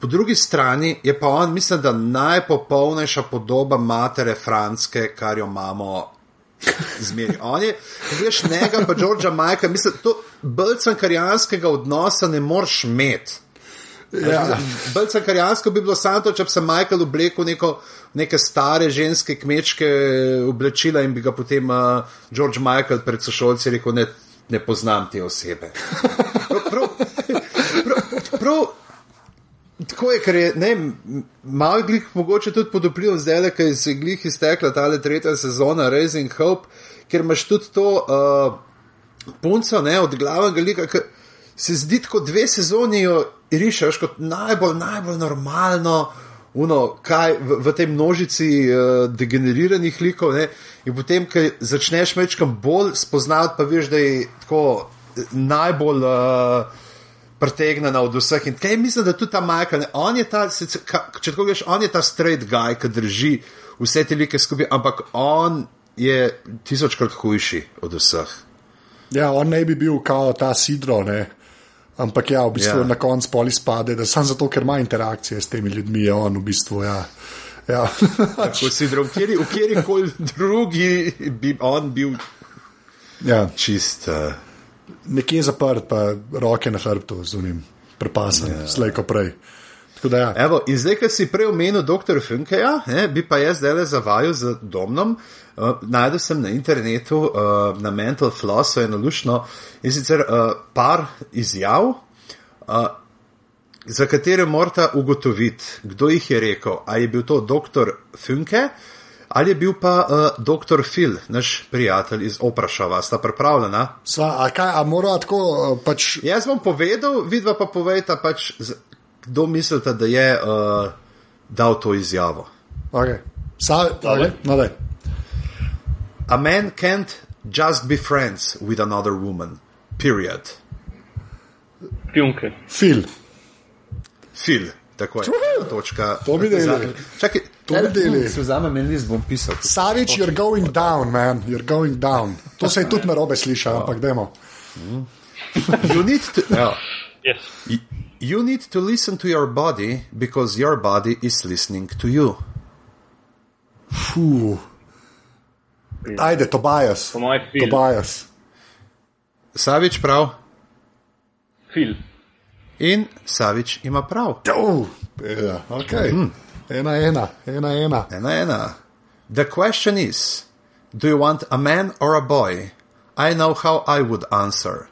[SPEAKER 1] Po drugi strani je pa on, mislim, da najpopolnejša podoba matere Franske, kar jo imamo. Zmeri. On je, veš, njega pa Georgea Majka, mislim, to bolj-cankarijanskega odnosa ne moreš imeti.
[SPEAKER 2] Ja.
[SPEAKER 1] Bolj-cankarijansko bi bilo samo to, če bi se Michael oblekel neko, neke stare ženske kmečke oblačila in bi ga potem uh, George Michael pred sošolci rekel, ne, ne poznam te osebe. Prav, prav, prav, prav, Tako je, ker je ne, malo glih mogoče tudi pod vplivom zdaj, ker se je glih iztekla ta tretja sezona Raising Hope, ker imaš tudi to uh, punco ne, od glavnega lika, ki se zdi kot dve sezoni jo rišeš kot najbolj, najbolj normalno, uno, kaj v, v tej množici uh, degeneriranih likov ne, in potem, ko začneš mečkam bolj spoznavati, pa veš, da je tako najbolj. Uh, pretegnjena od vseh. In kaj mislim, da tudi ta Michael, on je ta, če tako greš, on je ta straight guy, ki drži vse te like skupaj, ampak on je tisočkrat hujši od vseh.
[SPEAKER 2] Ja, on ne bi bil kao ta sidro, ne. Ampak ja, v bistvu ja. na koncu poli spade, da samo zato, ker ima interakcije s temi ljudmi, je on v bistvu. Ja. Ja.
[SPEAKER 1] Tako si drug, v kjer koli drugi bi on bil ja. čist. Uh,
[SPEAKER 2] nekje zaprt, pa roke na hrbtu z unim, prepasen, ja. slejko prej. Da, ja.
[SPEAKER 1] Evo, in zdaj, ki si prej omenil dr. Funkeja, ne, bi pa jaz zdaj le zavajal z domnom. Uh, Najdel sem na internetu, uh, na Mental Floss, eno lušno in sicer uh, par izjav, uh, za katere morate ugotoviti, kdo jih je rekel. Ali je bil to dr. Funke ali je bil pa uh, dr. Phil, naš prijatelj iz Oprašava, sta pripravljena?
[SPEAKER 2] Sva, a kaj, a mora tako uh, pač.
[SPEAKER 1] Jaz bom povedal, vidva pa povejta, pač, kdo mislite, da je uh, dal to izjavo.
[SPEAKER 2] Okay. Sa, okay. No,
[SPEAKER 1] a man can't just be friends with another woman. Period.
[SPEAKER 3] Pjunke.
[SPEAKER 2] Phil.
[SPEAKER 1] Phil. Tako je. Točka.
[SPEAKER 2] To bi delali.
[SPEAKER 1] Čakaj,
[SPEAKER 2] to bi delali.
[SPEAKER 1] Se vzame meni bom pisal.
[SPEAKER 2] Savič, you're going down, man. You're going down. To se je tudi narobe slišal, ampak dajmo.
[SPEAKER 1] You need to. Yeah.
[SPEAKER 3] Yes.
[SPEAKER 1] You need to listen to your body because your body is listening to you.
[SPEAKER 2] Fuh. Ajde, Tobias.
[SPEAKER 3] Po mojem filmu.
[SPEAKER 2] Tobias.
[SPEAKER 1] Savič prav.
[SPEAKER 3] Fil.
[SPEAKER 1] In Savič ima prav.
[SPEAKER 2] Oh, yeah, okay. mm. Ena, ena, ena, ena.
[SPEAKER 1] Ena, ena. The question is Do you want a man or a boy? I know how I would answer.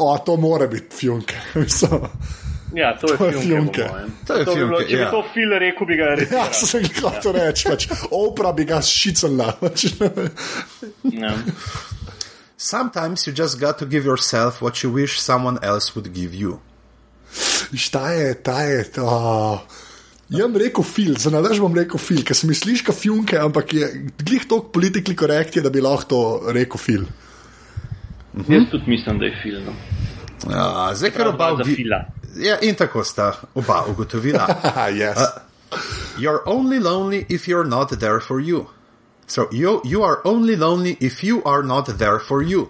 [SPEAKER 2] O, to mora biti fjunke.
[SPEAKER 3] Ja, to, to je fjunke.
[SPEAKER 1] To je
[SPEAKER 3] to
[SPEAKER 1] fjunke.
[SPEAKER 3] Bi bilo, če
[SPEAKER 1] ja.
[SPEAKER 3] bi to fil rekel, bi ga rekel.
[SPEAKER 2] Ja, sem jih hotel reči. Pač, opra bi ga šicala.
[SPEAKER 3] ja.
[SPEAKER 1] Sometimes you just got to give yourself what you wish someone else would give you.
[SPEAKER 2] Šta je, ta je to? Jaz bom rekel fil, za nalaž bom rekel fil, ker se mi sliši kot fjunke, ampak je glih toliko politikli korekt, da bi lahko to rekel fil.
[SPEAKER 3] Mhm. Jaz tudi mislim, da je fil. No.
[SPEAKER 1] Ja, zdaj, ker oba
[SPEAKER 3] fila.
[SPEAKER 1] Ja, in tako sta oba ugotovila.
[SPEAKER 2] yes.
[SPEAKER 1] You're only lonely if you're not there for you. So you, you are only lonely if you are not there for you.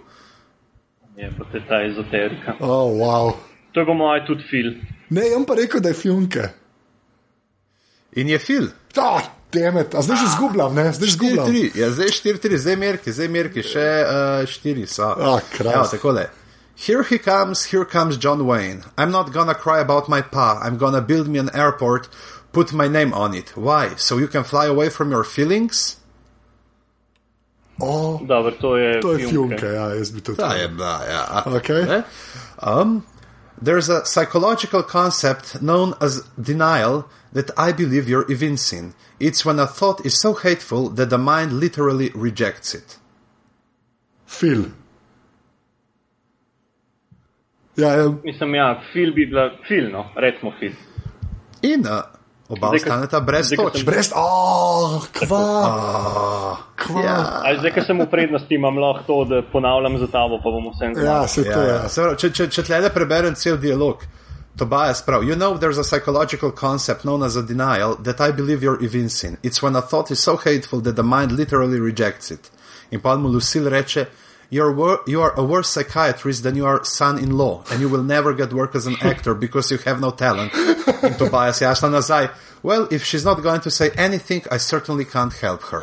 [SPEAKER 3] Je pa te ta ezoterika.
[SPEAKER 2] oh, wow.
[SPEAKER 3] To po mojem tudi fil.
[SPEAKER 2] Ne, jaz pa rekel, da je fjunke.
[SPEAKER 1] In je fil.
[SPEAKER 2] Ah, demet, a zdaj že zgubljam, ne, zdaj že zgubljam.
[SPEAKER 1] 4-3, ja, zdaj 4-3, zdaj merki, zdaj merki, še 4 uh, so.
[SPEAKER 2] Ah, Christ.
[SPEAKER 1] Evo, takole. Here he comes, here comes John Wayne. I'm not gonna cry about my pa. I'm gonna build me an airport, put my name on it. Why? So you can fly away from your feelings?
[SPEAKER 2] Oh,
[SPEAKER 3] Dobro, to je,
[SPEAKER 2] to je fjunke, ja, jaz bi tudi.
[SPEAKER 1] Ta je bila, ja.
[SPEAKER 2] Okay.
[SPEAKER 1] Ne? Um, there's a psychological concept known as denial that I believe you're evincing. It's when a thought is so hateful that the mind literally rejects it.
[SPEAKER 2] Fil. Ja, ja,
[SPEAKER 3] Mislim, ja, fil bi bila fil, no, recimo fil.
[SPEAKER 1] In uh, oba
[SPEAKER 3] Zdaj,
[SPEAKER 1] ostaneta brez
[SPEAKER 3] zdaj, ko
[SPEAKER 1] točk.
[SPEAKER 3] sem-
[SPEAKER 2] brez, oh, kva, kva.
[SPEAKER 1] Ja,
[SPEAKER 3] Ali zdaj, ker sem v prednosti, imam lahko to, da ponavljam za tabo, pa bomo vse
[SPEAKER 2] Ja, se to
[SPEAKER 1] ja,
[SPEAKER 2] je.
[SPEAKER 1] ja. Se pravi, Če, če, če tle preberem cel dialog, Tobias prav, you know there's a psychological concept known as a denial that I believe you're evincing. It's when a thought is so hateful that the mind literally rejects it. In pa mu Lucille reče, you're wor- you are a worse psychiatrist than your son-in-law, and you will never get work as an actor because you have no talent. In Tobias Jasna nazaj. Well, if she's not going to say anything, I certainly can't help her.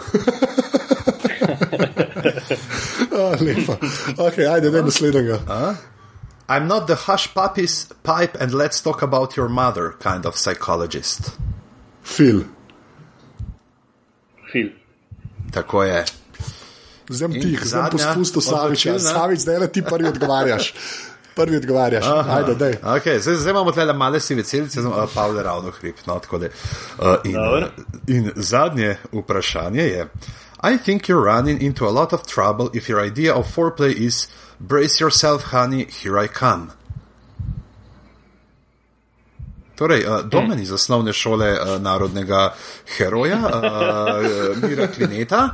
[SPEAKER 2] Oh, lepo. Ok, ajde, da naslednjega.
[SPEAKER 1] I'm not the hush puppies pipe and let's talk about your mother kind of psychologist.
[SPEAKER 2] Fil.
[SPEAKER 3] Fil.
[SPEAKER 1] Tako je.
[SPEAKER 2] Zdaj ti, zdaj pospusto Saviča. Savič, zdaj le ti prvi odgovarjaš. Prvi odgovarjaš. Ajde, dej.
[SPEAKER 1] Okay, zdaj, zdaj imamo tle male sive celice, uh, Pavle ravno hrib. No, da, uh, in,
[SPEAKER 3] Dobro.
[SPEAKER 1] in zadnje vprašanje je: I think you're running into a lot of trouble if your idea of foreplay is brace yourself, honey, here I come. Torej, uh, domen iz osnovne šole uh, narodnega heroja, uh, Mira Klineta.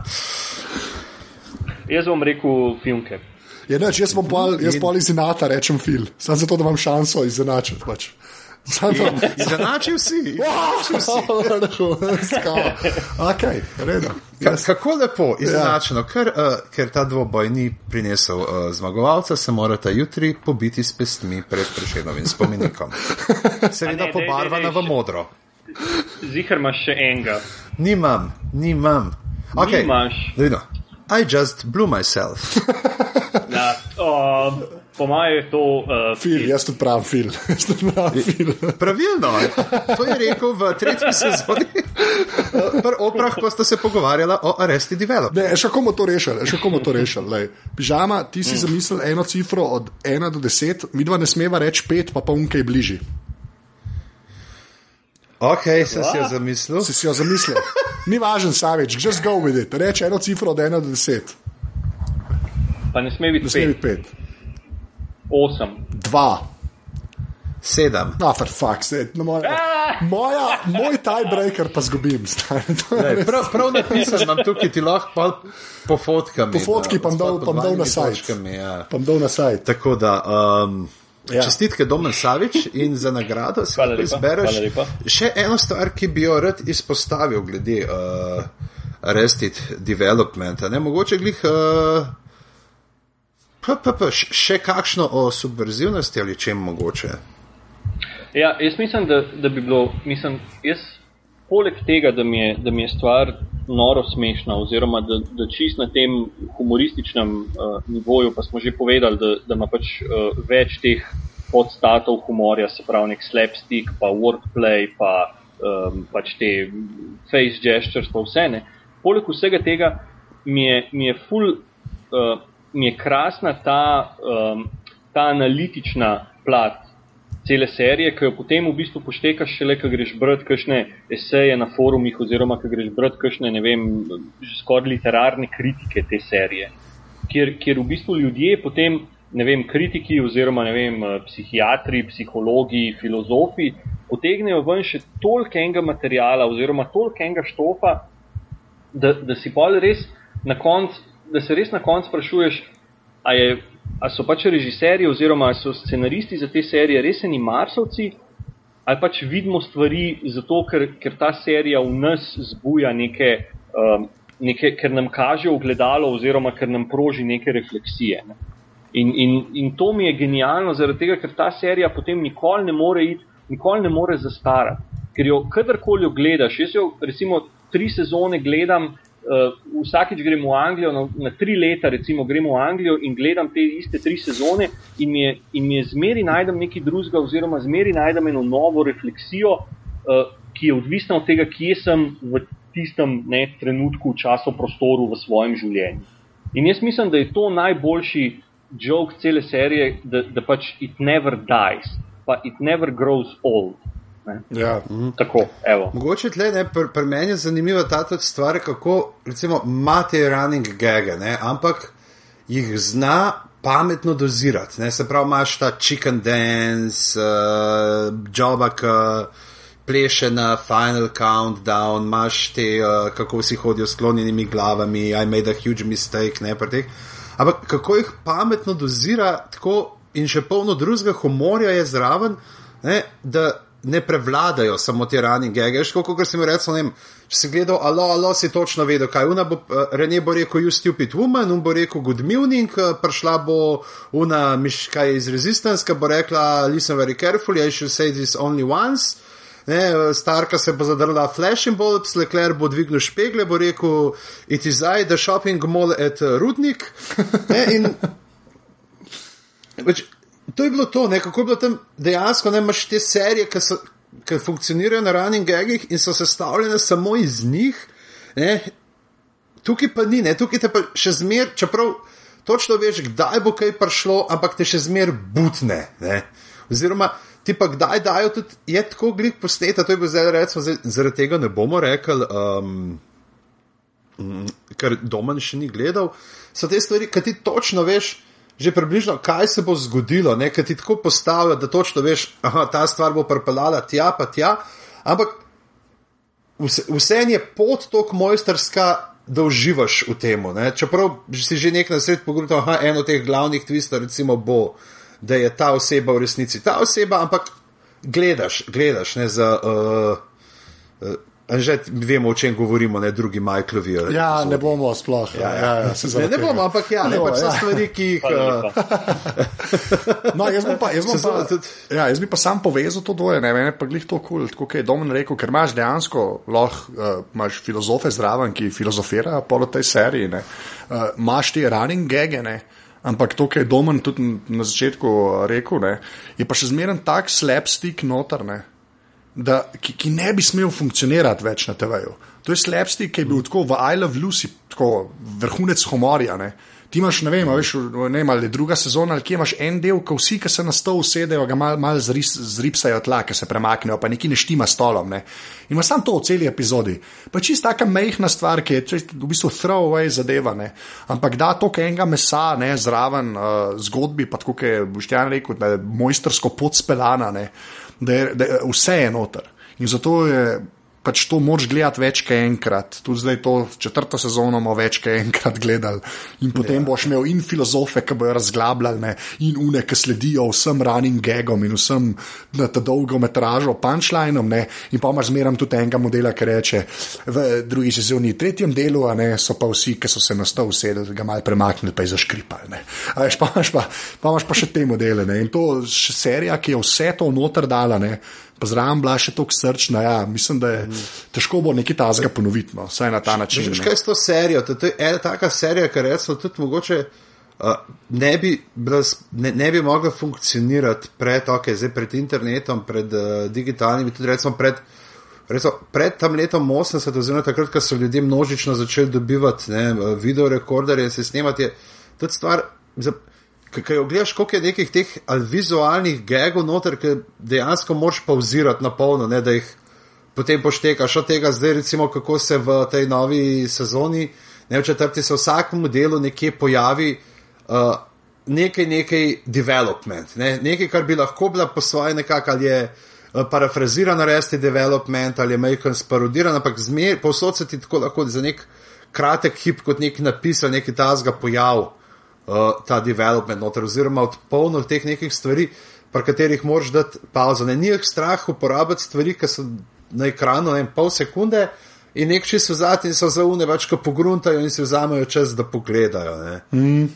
[SPEAKER 3] Jaz bom rekel filmke.
[SPEAKER 2] Je, neč, jaz bom pol, jaz pol iz Inata rečem fil. Samo zato, da imam šanso izenačiti. Pač. Samo
[SPEAKER 1] Izenačil si.
[SPEAKER 2] Ok, redo.
[SPEAKER 1] Ka, kako lepo, izenačeno, ja. ker, uh, ker ta dvoboj ni prinesel uh, zmagovalca, se morata jutri pobiti s pestmi pred prešenovim spomenikom. Seveda pobarvana v modro.
[SPEAKER 3] Zihar imaš še enega.
[SPEAKER 1] Nimam, nimam. Okay.
[SPEAKER 3] Nimaš.
[SPEAKER 1] Vidno. I just blew myself.
[SPEAKER 3] Ja, uh, po mojem je to uh,
[SPEAKER 2] Fil, jaz tudi pravim fil. Jaz tudi pravim fil.
[SPEAKER 1] Pravilno, to je rekel v tretji sezoni. Pri oprah, ko sta se pogovarjala o Arresti Develop.
[SPEAKER 2] Ne, še komu to rešili, še komu to rešili. lej. Pižama, ti si zamislil eno cifro od 1 do 10, mi dva ne smeva reči 5, pa pa unkaj bližji.
[SPEAKER 1] Ok, sem si jo zamislil.
[SPEAKER 2] Si si jo zamislil. Ni važen, Savič, just go with it. Reči eno cifro od 1 do 10,
[SPEAKER 3] pa ne sme biti
[SPEAKER 2] ne sme
[SPEAKER 3] pet,
[SPEAKER 2] biti 5.
[SPEAKER 3] osem.
[SPEAKER 2] 2.
[SPEAKER 1] Sedem.
[SPEAKER 2] Ah, for fuck's sake. No, moja, moja, moj tiebreaker pa zgubim. res-
[SPEAKER 1] Prav, prav napisan imam tukaj, ti lahko pa po fotkami.
[SPEAKER 2] Po fotki pa dal na sajt.
[SPEAKER 1] Ja.
[SPEAKER 2] Pa dal na sajt.
[SPEAKER 1] Tako da, um,
[SPEAKER 2] Ja.
[SPEAKER 1] čestitke Domen Savič in za nagrado si
[SPEAKER 3] Hvala
[SPEAKER 1] lahko izbereš. Še eno stvar, ki bi jo rad izpostavil glede uh, Arrested Developmenta. Ne? Mogoče glih. Uh, Pa, pa, pa, še kakšno o subverzivnosti ali čem mogoče?
[SPEAKER 3] Ja, jaz mislim, da, da bi bilo, mislim, jaz poleg tega, da mi je, da mi je stvar noro smešna, oziroma da, da čist na tem humorističnem uh, nivoju, pa smo že povedali, da, da ima pač uh, več teh podstatov humorja, se pravi nek slapstick, pa wordplay, pa um, pač te face gestures, pa vse ne. Poleg vsega tega mi je, mi je full. Uh, mi je krasna ta, um, ta analitična plat cele serije, ki jo potem v bistvu poštekaš šele, ko greš brati kakšne eseje na forumih oziroma ko greš brati kakšne, ne vem, skoraj literarne kritike te serije. Kjer, kjer v bistvu ljudje potem, ne vem, kritiki oziroma ne vem, psihiatri, psihologi, filozofi potegnejo ven še toliko enega materijala oziroma toliko enega štofa, da, da si pol res na koncu, da se res na koncu sprašuješ, a, je, a so pač režiserji oziroma so scenaristi za te serije res eni marsovci, ali pač vidimo stvari zato, ker, ker ta serija v nas zbuja neke, um, neke ker nam kaže ogledalo oziroma ker nam proži neke refleksije. Ne. In, in, in to mi je genialno, zaradi tega, ker ta serija potem nikoli ne more iti, nikoli ne more zastarati. Ker jo kadarkoli jo gledaš, jaz jo recimo tri sezone gledam, uh, vsakič gremo v Anglijo, na, na tri leta recimo gremo v Anglijo in gledam te iste tri sezone in mi je, in mi je zmeri najdem nekaj drugega oziroma zmeri najdem eno novo refleksijo, uh, ki je odvisna od tega, kje sem v tistem ne, trenutku, času, prostoru v svojem življenju. In jaz mislim, da je to najboljši joke cele serije, da, da pač it never dies, pa it never grows old. Ne?
[SPEAKER 2] Ja.
[SPEAKER 3] Tako, evo.
[SPEAKER 1] Mogoče tle, ne, pri pr meni je zanimiva ta stvar, kako recimo imate running gage, ne, ampak jih zna pametno dozirati. Ne, se pravi, imaš ta chicken dance, uh, joba, ki pleše na final countdown, imaš te, uh, kako vsi hodijo s sklonjenimi glavami, I made a huge mistake, ne pa teh. Ampak kako jih pametno dozira, tako in še polno drugega humorja je zraven, ne, da ne prevladajo samo te running gage. Kot sem rekel, ne vem, če si gledal, alo, alo, si točno vedel, kaj una bo, uh, René bo rekel, you stupid woman, un bo rekel, good morning, uh, prišla bo una miška iz resistance, ki bo rekla, listen very carefully, I should say this only once. Ne, starka se bo zadrla flashing bulbs, Lecler bo dvignil špegle, bo rekel, it is I, the shopping mall at Rudnik. Ne, in, več, to je bilo to, ne, kako je bilo tam dejansko, ne imaš te serije, ki, so, ki funkcionirajo na running gagih in so sestavljene samo iz njih. Ne, tukaj pa ni, ne, tukaj te pa še zmer, čeprav točno veš, kdaj bo kaj prišlo, ampak te še zmer butne. Ne. Oziroma, ti pa kdaj dajo tudi, je tako glik posteta, to je bilo zdaj recimo, zdaj, zaradi tega ne bomo rekli, um, ker doma še ni gledal, so te stvari, ki ti točno veš, že približno, kaj se bo zgodilo, nekaj ti tako postavijo, da točno veš, da ta stvar bo pripeljala tja, pa tja. Ampak vse, vse je pot tako mojsterska, da uživaš v tem. Čeprav si že nekaj na svet pogledal, da eno od teh glavnih tvistov, recimo, bo, da je ta oseba v resnici ta oseba, ampak gledaš, gledaš ne za. Uh, uh, Že vemo, o čem govorimo, ne drugi Michaelovi.
[SPEAKER 2] Ja, ne bomo sploh. Ja, ja, ja,
[SPEAKER 1] ne, ne bomo, ampak ja, ne, ne pač ja. stvari, ki jih.
[SPEAKER 2] no, jaz, pa, jaz, pa, ja, jaz bi pa sam povezal to dvoje, ne meni pa glih to kul, cool, kot je Domen rekel, ker imaš dejansko lahko, uh, imaš filozofe zraven, ki filozofirajo po tej seriji, uh, imaš te running gege, ne. Ampak to, kar je Domen tudi na začetku rekel, ne, je pa še zmeren tak slabstik noter. Ne da, ki, ki ne bi smel funkcionirati več na TV-ju. To je slabsti, ki je bil tako v I Love Lucy, tako vrhunec humorja. Ne? Ti imaš, ne vem, veš, ne vem, ali druga sezona, ali kje imaš en del, ko vsi, ki se na stol usedejo, ga malo mal zris, zripsajo tla, ki se premaknejo, pa neki ne štima stolom. Ne? In imaš samo to v celi epizodi. Pa čist taka mehna stvar, ki je v bistvu throwaway zadeva. Ne? Ampak da to, kaj enega mesa, ne, zraven uh, zgodbi, pa tako, kot je Boštjan rekel, da je mojstersko podspelana. Ne? Da je, da je vse je noter. In zato je pač to moč gledati več kot enkrat. Tudi zdaj to četrto sezono bomo več kot enkrat gledali. In potem ja. boš imel in filozofe, ki bojo razglabljali, ne? in une, ki sledijo vsem running gagom in vsem na ta dolgo metražo, punchlinom. Ne? In pa imaš zmeram tudi enega modela, ki reče, v drugi sezoni, tretjem delu, a ne so pa vsi, ki so se na stol usedeli, ga mal premaknili, pa je zaškripali. Pa imaš pa, pa, pa, pa še te modele. Ne? In to je serija, ki je vse to noter dala. Ne? Pa zraven bila še tako srčna. Ja, mislim, da je mm. težko bo nekaj tazga ponoviti, no, vsaj na ta način.
[SPEAKER 1] Že kaj s to serijo? To je ena taka serija, ki recimo tudi mogoče. Uh, ne, bi, ne, ne bi mogla funkcionirati pred, okay, zdaj, pred internetom, pred uh, digitalnimi, tudi recimo pred, recimo pred tam letom 80, oziroma takrat, ko so ljudje množično začeli dobivati ne, video rekorderje in se snemati. Je stvar, za, Kaj ogledaš, koliko je nekih teh vizualnih gegov noter, ki dejansko moš pauzirati na polno, da jih potem poštekaš. Od tega, zdaj recimo, kako se v tej novi sezoni, ne v četrti, se v vsakem delu nekje pojavi uh, nekaj, nekaj development, ne, nekaj, kar bi lahko bila po svoje nekako ali je parafrazirana resti development ali je majhen sparodiran, ampak zmer, povsod se ti tako lahko za nek kratek hip kot nek napis ali neki tazga pojav uh, ta development noter, oziroma od polno teh nekih stvari, pri katerih moraš dati pauzo. Ne njih strah uporabiti stvari, ki so na ekranu ne, pol sekunde in nek čisto zadnji in so zaune, več ko pogruntajo in si vzamejo čas, da pogledajo. Mm.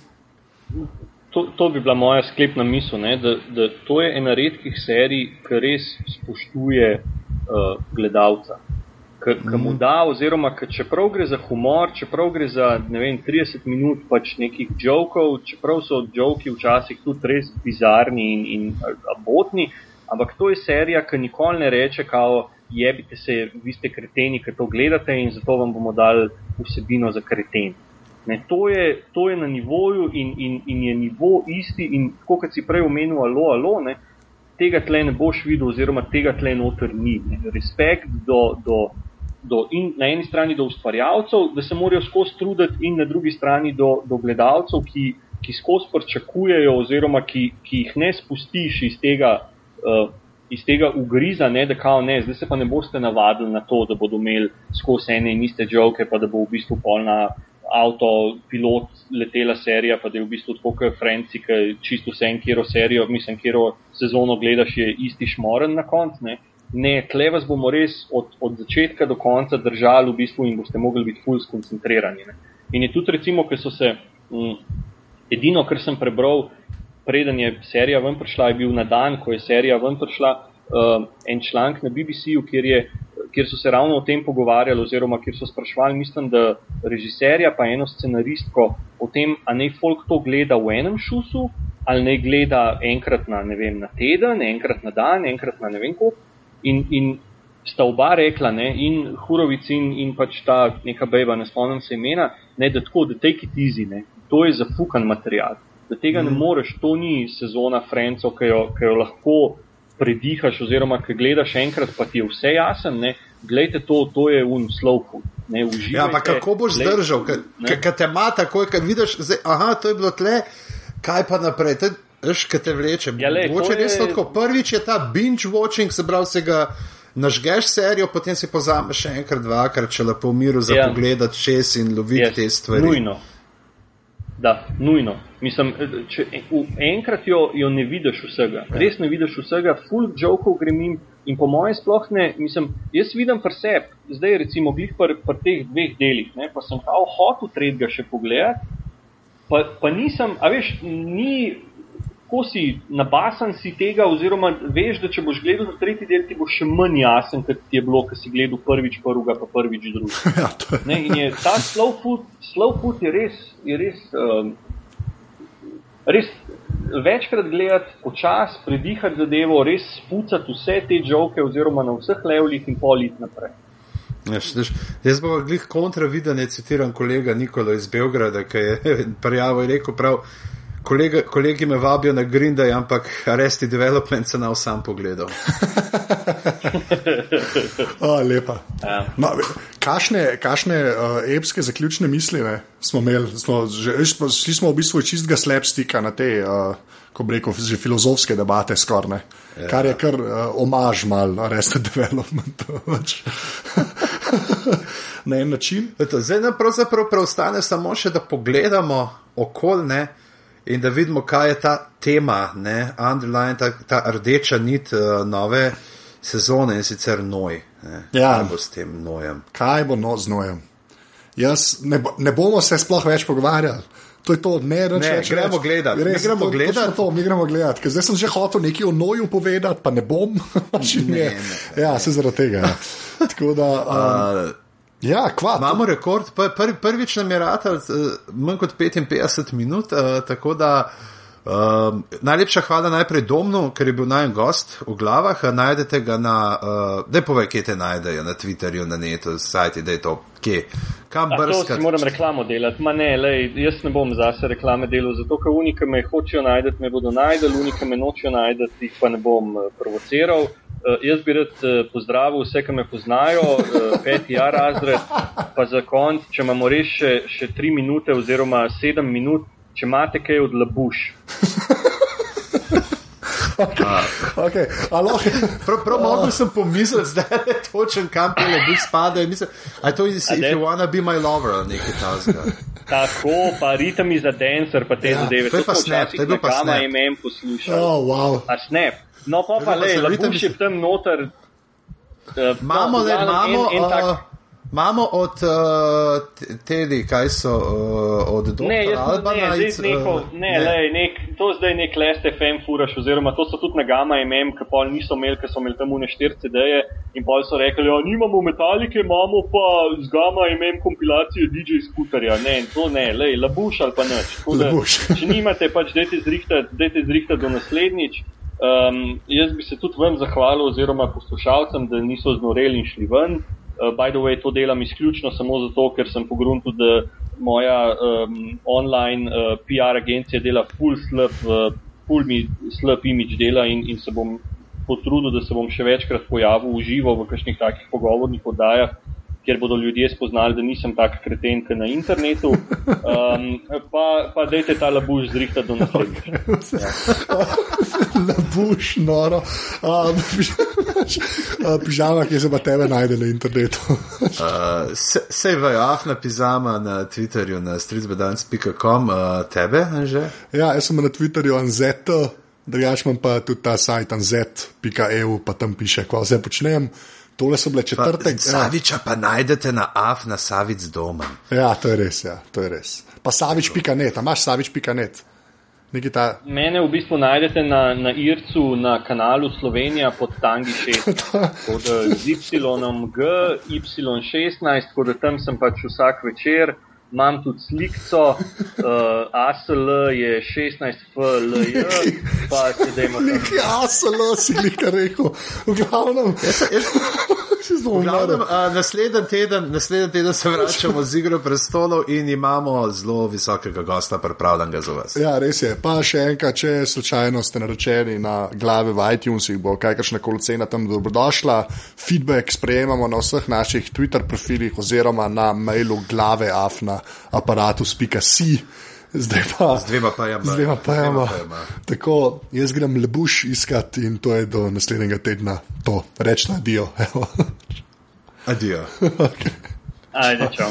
[SPEAKER 3] To, to bi bila moja sklepna misel, ne, da, da to je ena redkih serij, ki res spoštuje uh, gledalca ki mu mhm. da, oziroma ki čeprav gre za humor, čeprav gre za vem, 30 minut pač nekih jokov, čeprav so joki včasih tudi res bizarni in, in abotni, ampak to je serija, ki nikoli ne reče, kao jebite se, vi ste kreteni, ki to gledate in zato vam bomo dali vsebino za kreten. Ne, to, je, to je na nivoju in, in, in je nivo isti in kot si prej omenil, alo, alo, ne, tega tle ne boš videl oziroma tega tle noter ni. Ne. Respekt do, do do, na eni strani do ustvarjalcev, da se morajo skozi truditi, in na drugi strani do, do gledalcev, ki, ki skozi pričakujejo, oziroma ki, ki jih ne spustiš iz tega, uh, iz tega ugriza, ne, da kao ne, zdaj se pa ne boste navadili na to, da bodo imeli skozi ene in iste žoke, pa da bo v bistvu polna. Avto, pilot, letela serija, pa da je v bistvu tako, kot Franci, ki čisto vse en, kjer serijo, mislim, kjer sezono gledaš, je isti šmoren na koncu. Ne, tle vas bomo res od, od začetka do konca držali v bistvu in boste mogli biti fully skoncentrirani. Ne. In je tudi recimo, ker so se, m, edino, kar sem prebral, preden je serija ven prišla, je bil na dan, ko je serija ven prišla, uh, en članek na BBC-ju, kjer, kjer so se ravno o tem pogovarjali, oziroma kjer so sprašvali, mislim, da režiserja pa eno scenaristko o tem, a naj folk to gleda v enem šusu, ali naj gleda enkrat na, vem, na teden, enkrat na dan, enkrat na ne vem koliko. In, in sta oba rekla, ne, in Hurovic in, in pač ta neka beba, ne spomnim se imena, ne, da tako, da take it easy, ne, to je zafukan material. Da tega mm. ne mhm. moreš, to ni sezona Franco, ki jo, ki jo lahko predihaš, oziroma ki gledaš enkrat, pa ti je vse jasen, ne, gledajte to, to je un slow food. Ne,
[SPEAKER 1] ja, pa kako boš zdržal, ker te ima takoj, ker vidiš, zdaj, aha, to je bilo tle, kaj pa naprej. Veš, kaj te vleče. Ja, le, je... tako, prvič je ta binge watching, se pravi, se ga nažgeš serijo, potem si pozameš še enkrat, dvakrat, če lepo v miru za ja. pogled, čez in loviti yes. te stvari.
[SPEAKER 3] Nujno. Da, nujno. Mislim, če enkrat jo, jo ne vidiš vsega, ja. res ne vidiš vsega, full jokov grem in, in po mojem sploh ne, mislim, jaz vidim pri sebi, zdaj recimo glih pri teh dveh delih, ne, pa sem kao hotel tretjega še pogledati, pa, pa nisem, a veš, ni ko si nabasan si tega, oziroma veš, da če boš gledal tretji del, ti bo še manj jasen, kot ti je bilo, ko si gledal prvič prvega, pa prvič drugega. ja, ne, in je ta slow food, slow food je res, je res, um, res večkrat gledati, počas predihati zadevo, res spucati vse te žoke, oziroma na vseh levljih in polit naprej.
[SPEAKER 1] Ja, jaz bom glih kontra videne, citiram kolega Nikola iz Belgrada, ki je prijavil in rekel prav, Kolega, kolegi me vabijo na Green Day, ampak Arresti Development se na vsem pogledal.
[SPEAKER 2] oh, lepa. Ja. No, kašne kašne uh, epske zaključne misli ne, smo imeli? Smo, že, šli smo v bistvu čistega slepstika na te, uh, ko bi rekel, že filozofske debate skorne. Ja. Kar je kar uh, omaž mal Arresti Development. Pač. na en način.
[SPEAKER 1] Zdaj nam pravzaprav preostane samo še, da pogledamo okolje in da vidimo, kaj je ta tema, ne, underline, ta, ta rdeča nit uh, nove sezone in sicer noj. Ne. Ja. Kaj bo s tem nojem?
[SPEAKER 2] Kaj bo no z nojem? Jaz ne, bo, ne bomo se sploh več pogovarjali. To je to, ne, ne,
[SPEAKER 1] ne
[SPEAKER 2] reč,
[SPEAKER 1] gremo gledati. Res, gremo to, gledati.
[SPEAKER 2] To, mi gremo gledati, ker zdaj sem že hotel nekaj o noju povedati, pa ne bom. ne, ne, ne, ja, se zaradi tega. Ja. Tako da. Um, uh, Ja,
[SPEAKER 1] Imamo rekord, prvi, prvič nam je rata uh, manj kot 55 minut, uh, tako da uh, najlepša hvala najprej Domnu, ker je bil najen gost v glavah. Najdete ga na, uh, da povej, kje te najdejo, na Twitterju, na netu, sajti, da je to, kje. Kam brskati?
[SPEAKER 3] Moram reklamo delati, ma ne, lej, jaz ne bom zase reklame delal, zato ker unike me hočejo najdeti, me bodo najdeli, unike me nočejo najdeti, jih pa ne bom provociral. Uh, jaz bi rad uh, pozdravil vse, ki me poznajo, uh, peti A razred, pa za konc, če imamo res še, še tri minute oziroma sedem minut, če imate kaj od labuš.
[SPEAKER 2] Okay. Okay.
[SPEAKER 1] Prav, prav mogo sem pomislil, da je točen kam ti le bi spadal. A to je, if you wanna be my lover, nekaj tasga.
[SPEAKER 3] Tako, pa ritem za dancer, pa te ja, zadeve.
[SPEAKER 1] To je pa snap, to je bil pa snap.
[SPEAKER 3] Kama imem poslušal.
[SPEAKER 2] Oh, wow.
[SPEAKER 3] A snap. No, pa pa le, lahko še tam noter.
[SPEAKER 1] Uh, imamo, le, imamo, en, en tak... uh, imamo od uh, tedi, kaj so uh, od
[SPEAKER 3] doktora Albana. Ne, ne, neko, ne, ne. Le, nek, to zdaj nek lest FM furaš, oziroma to so tudi na Gama MM, ki pol niso imeli, ker so imeli tam une 4 CD-je in pol so rekli, ja, nimamo metalike, imamo pa z Gama MM kompilacijo DJ skuterja. Ne, to ne, le, labuš ali pa nič. Če nimate, pač dajte zrihtati do naslednjič. Um, jaz bi se tudi vam zahvalil, oziroma poslušalcem, da niso znoreli in šli ven. Uh, by the way, to delam izključno samo zato, ker sem pogrunil, da moja um, online uh, PR agencija dela full slab, uh, full mi slab imidž dela in, in se bom potrudil, da se bom še večkrat pojavil v živo v kakšnih takih pogovornih oddajah kjer bodo ljudje spoznali, da nisem tak kreten, kot na internetu. Um, pa, pa dajte ta labuš zrihta do naslednjega.
[SPEAKER 2] labuš, noro. Um, pižama, ki se pa tebe najde na internetu.
[SPEAKER 1] uh, Sej vajo, afna pižama na Twitterju, na streetsbedance.com, uh, tebe, že?
[SPEAKER 2] Ja, jaz sem na Twitterju, anzeto. Drugač imam pa tudi ta sajt anz.eu, pa tam piše, kva vse počnem. Tole so bile četrte.
[SPEAKER 1] Pa, Saviča pa najdete na AF na Savic doma.
[SPEAKER 2] Ja, to je res, ja, to je res. Pa savič.net, a imaš savič.net? Ta...
[SPEAKER 3] Mene v bistvu najdete na, na Ircu, na kanalu Slovenija pod Tangi 6, z Y, G, Y16, tako da tam sem pač vsak večer imam tudi slikco, uh, ASL je 16 FLJ, pa se da ima.
[SPEAKER 2] Nek ASL si nekaj rekel, v glavnem.
[SPEAKER 1] Glavnem, uh, naslednji, teden, naslednji teden se vračamo z igro prestolov in imamo zelo visokega gosta, pripravljenega za vas.
[SPEAKER 2] Ja, res je. Pa še enkrat, če slučajno ste naročeni na glave v iTunesih, bo kakršna koli cena tam dobrodošla. Feedback sprejemamo na vseh naših Twitter profilih oziroma na mailu glave afna aparatus.si. Zdaj pa,
[SPEAKER 1] z dvema pa jama.
[SPEAKER 2] Z dvema pa jama. Tako, jaz grem lebuš iskati in to je do naslednjega tedna. To, rečemo, adijo.
[SPEAKER 1] adijo.
[SPEAKER 3] okay. Ajde, čau.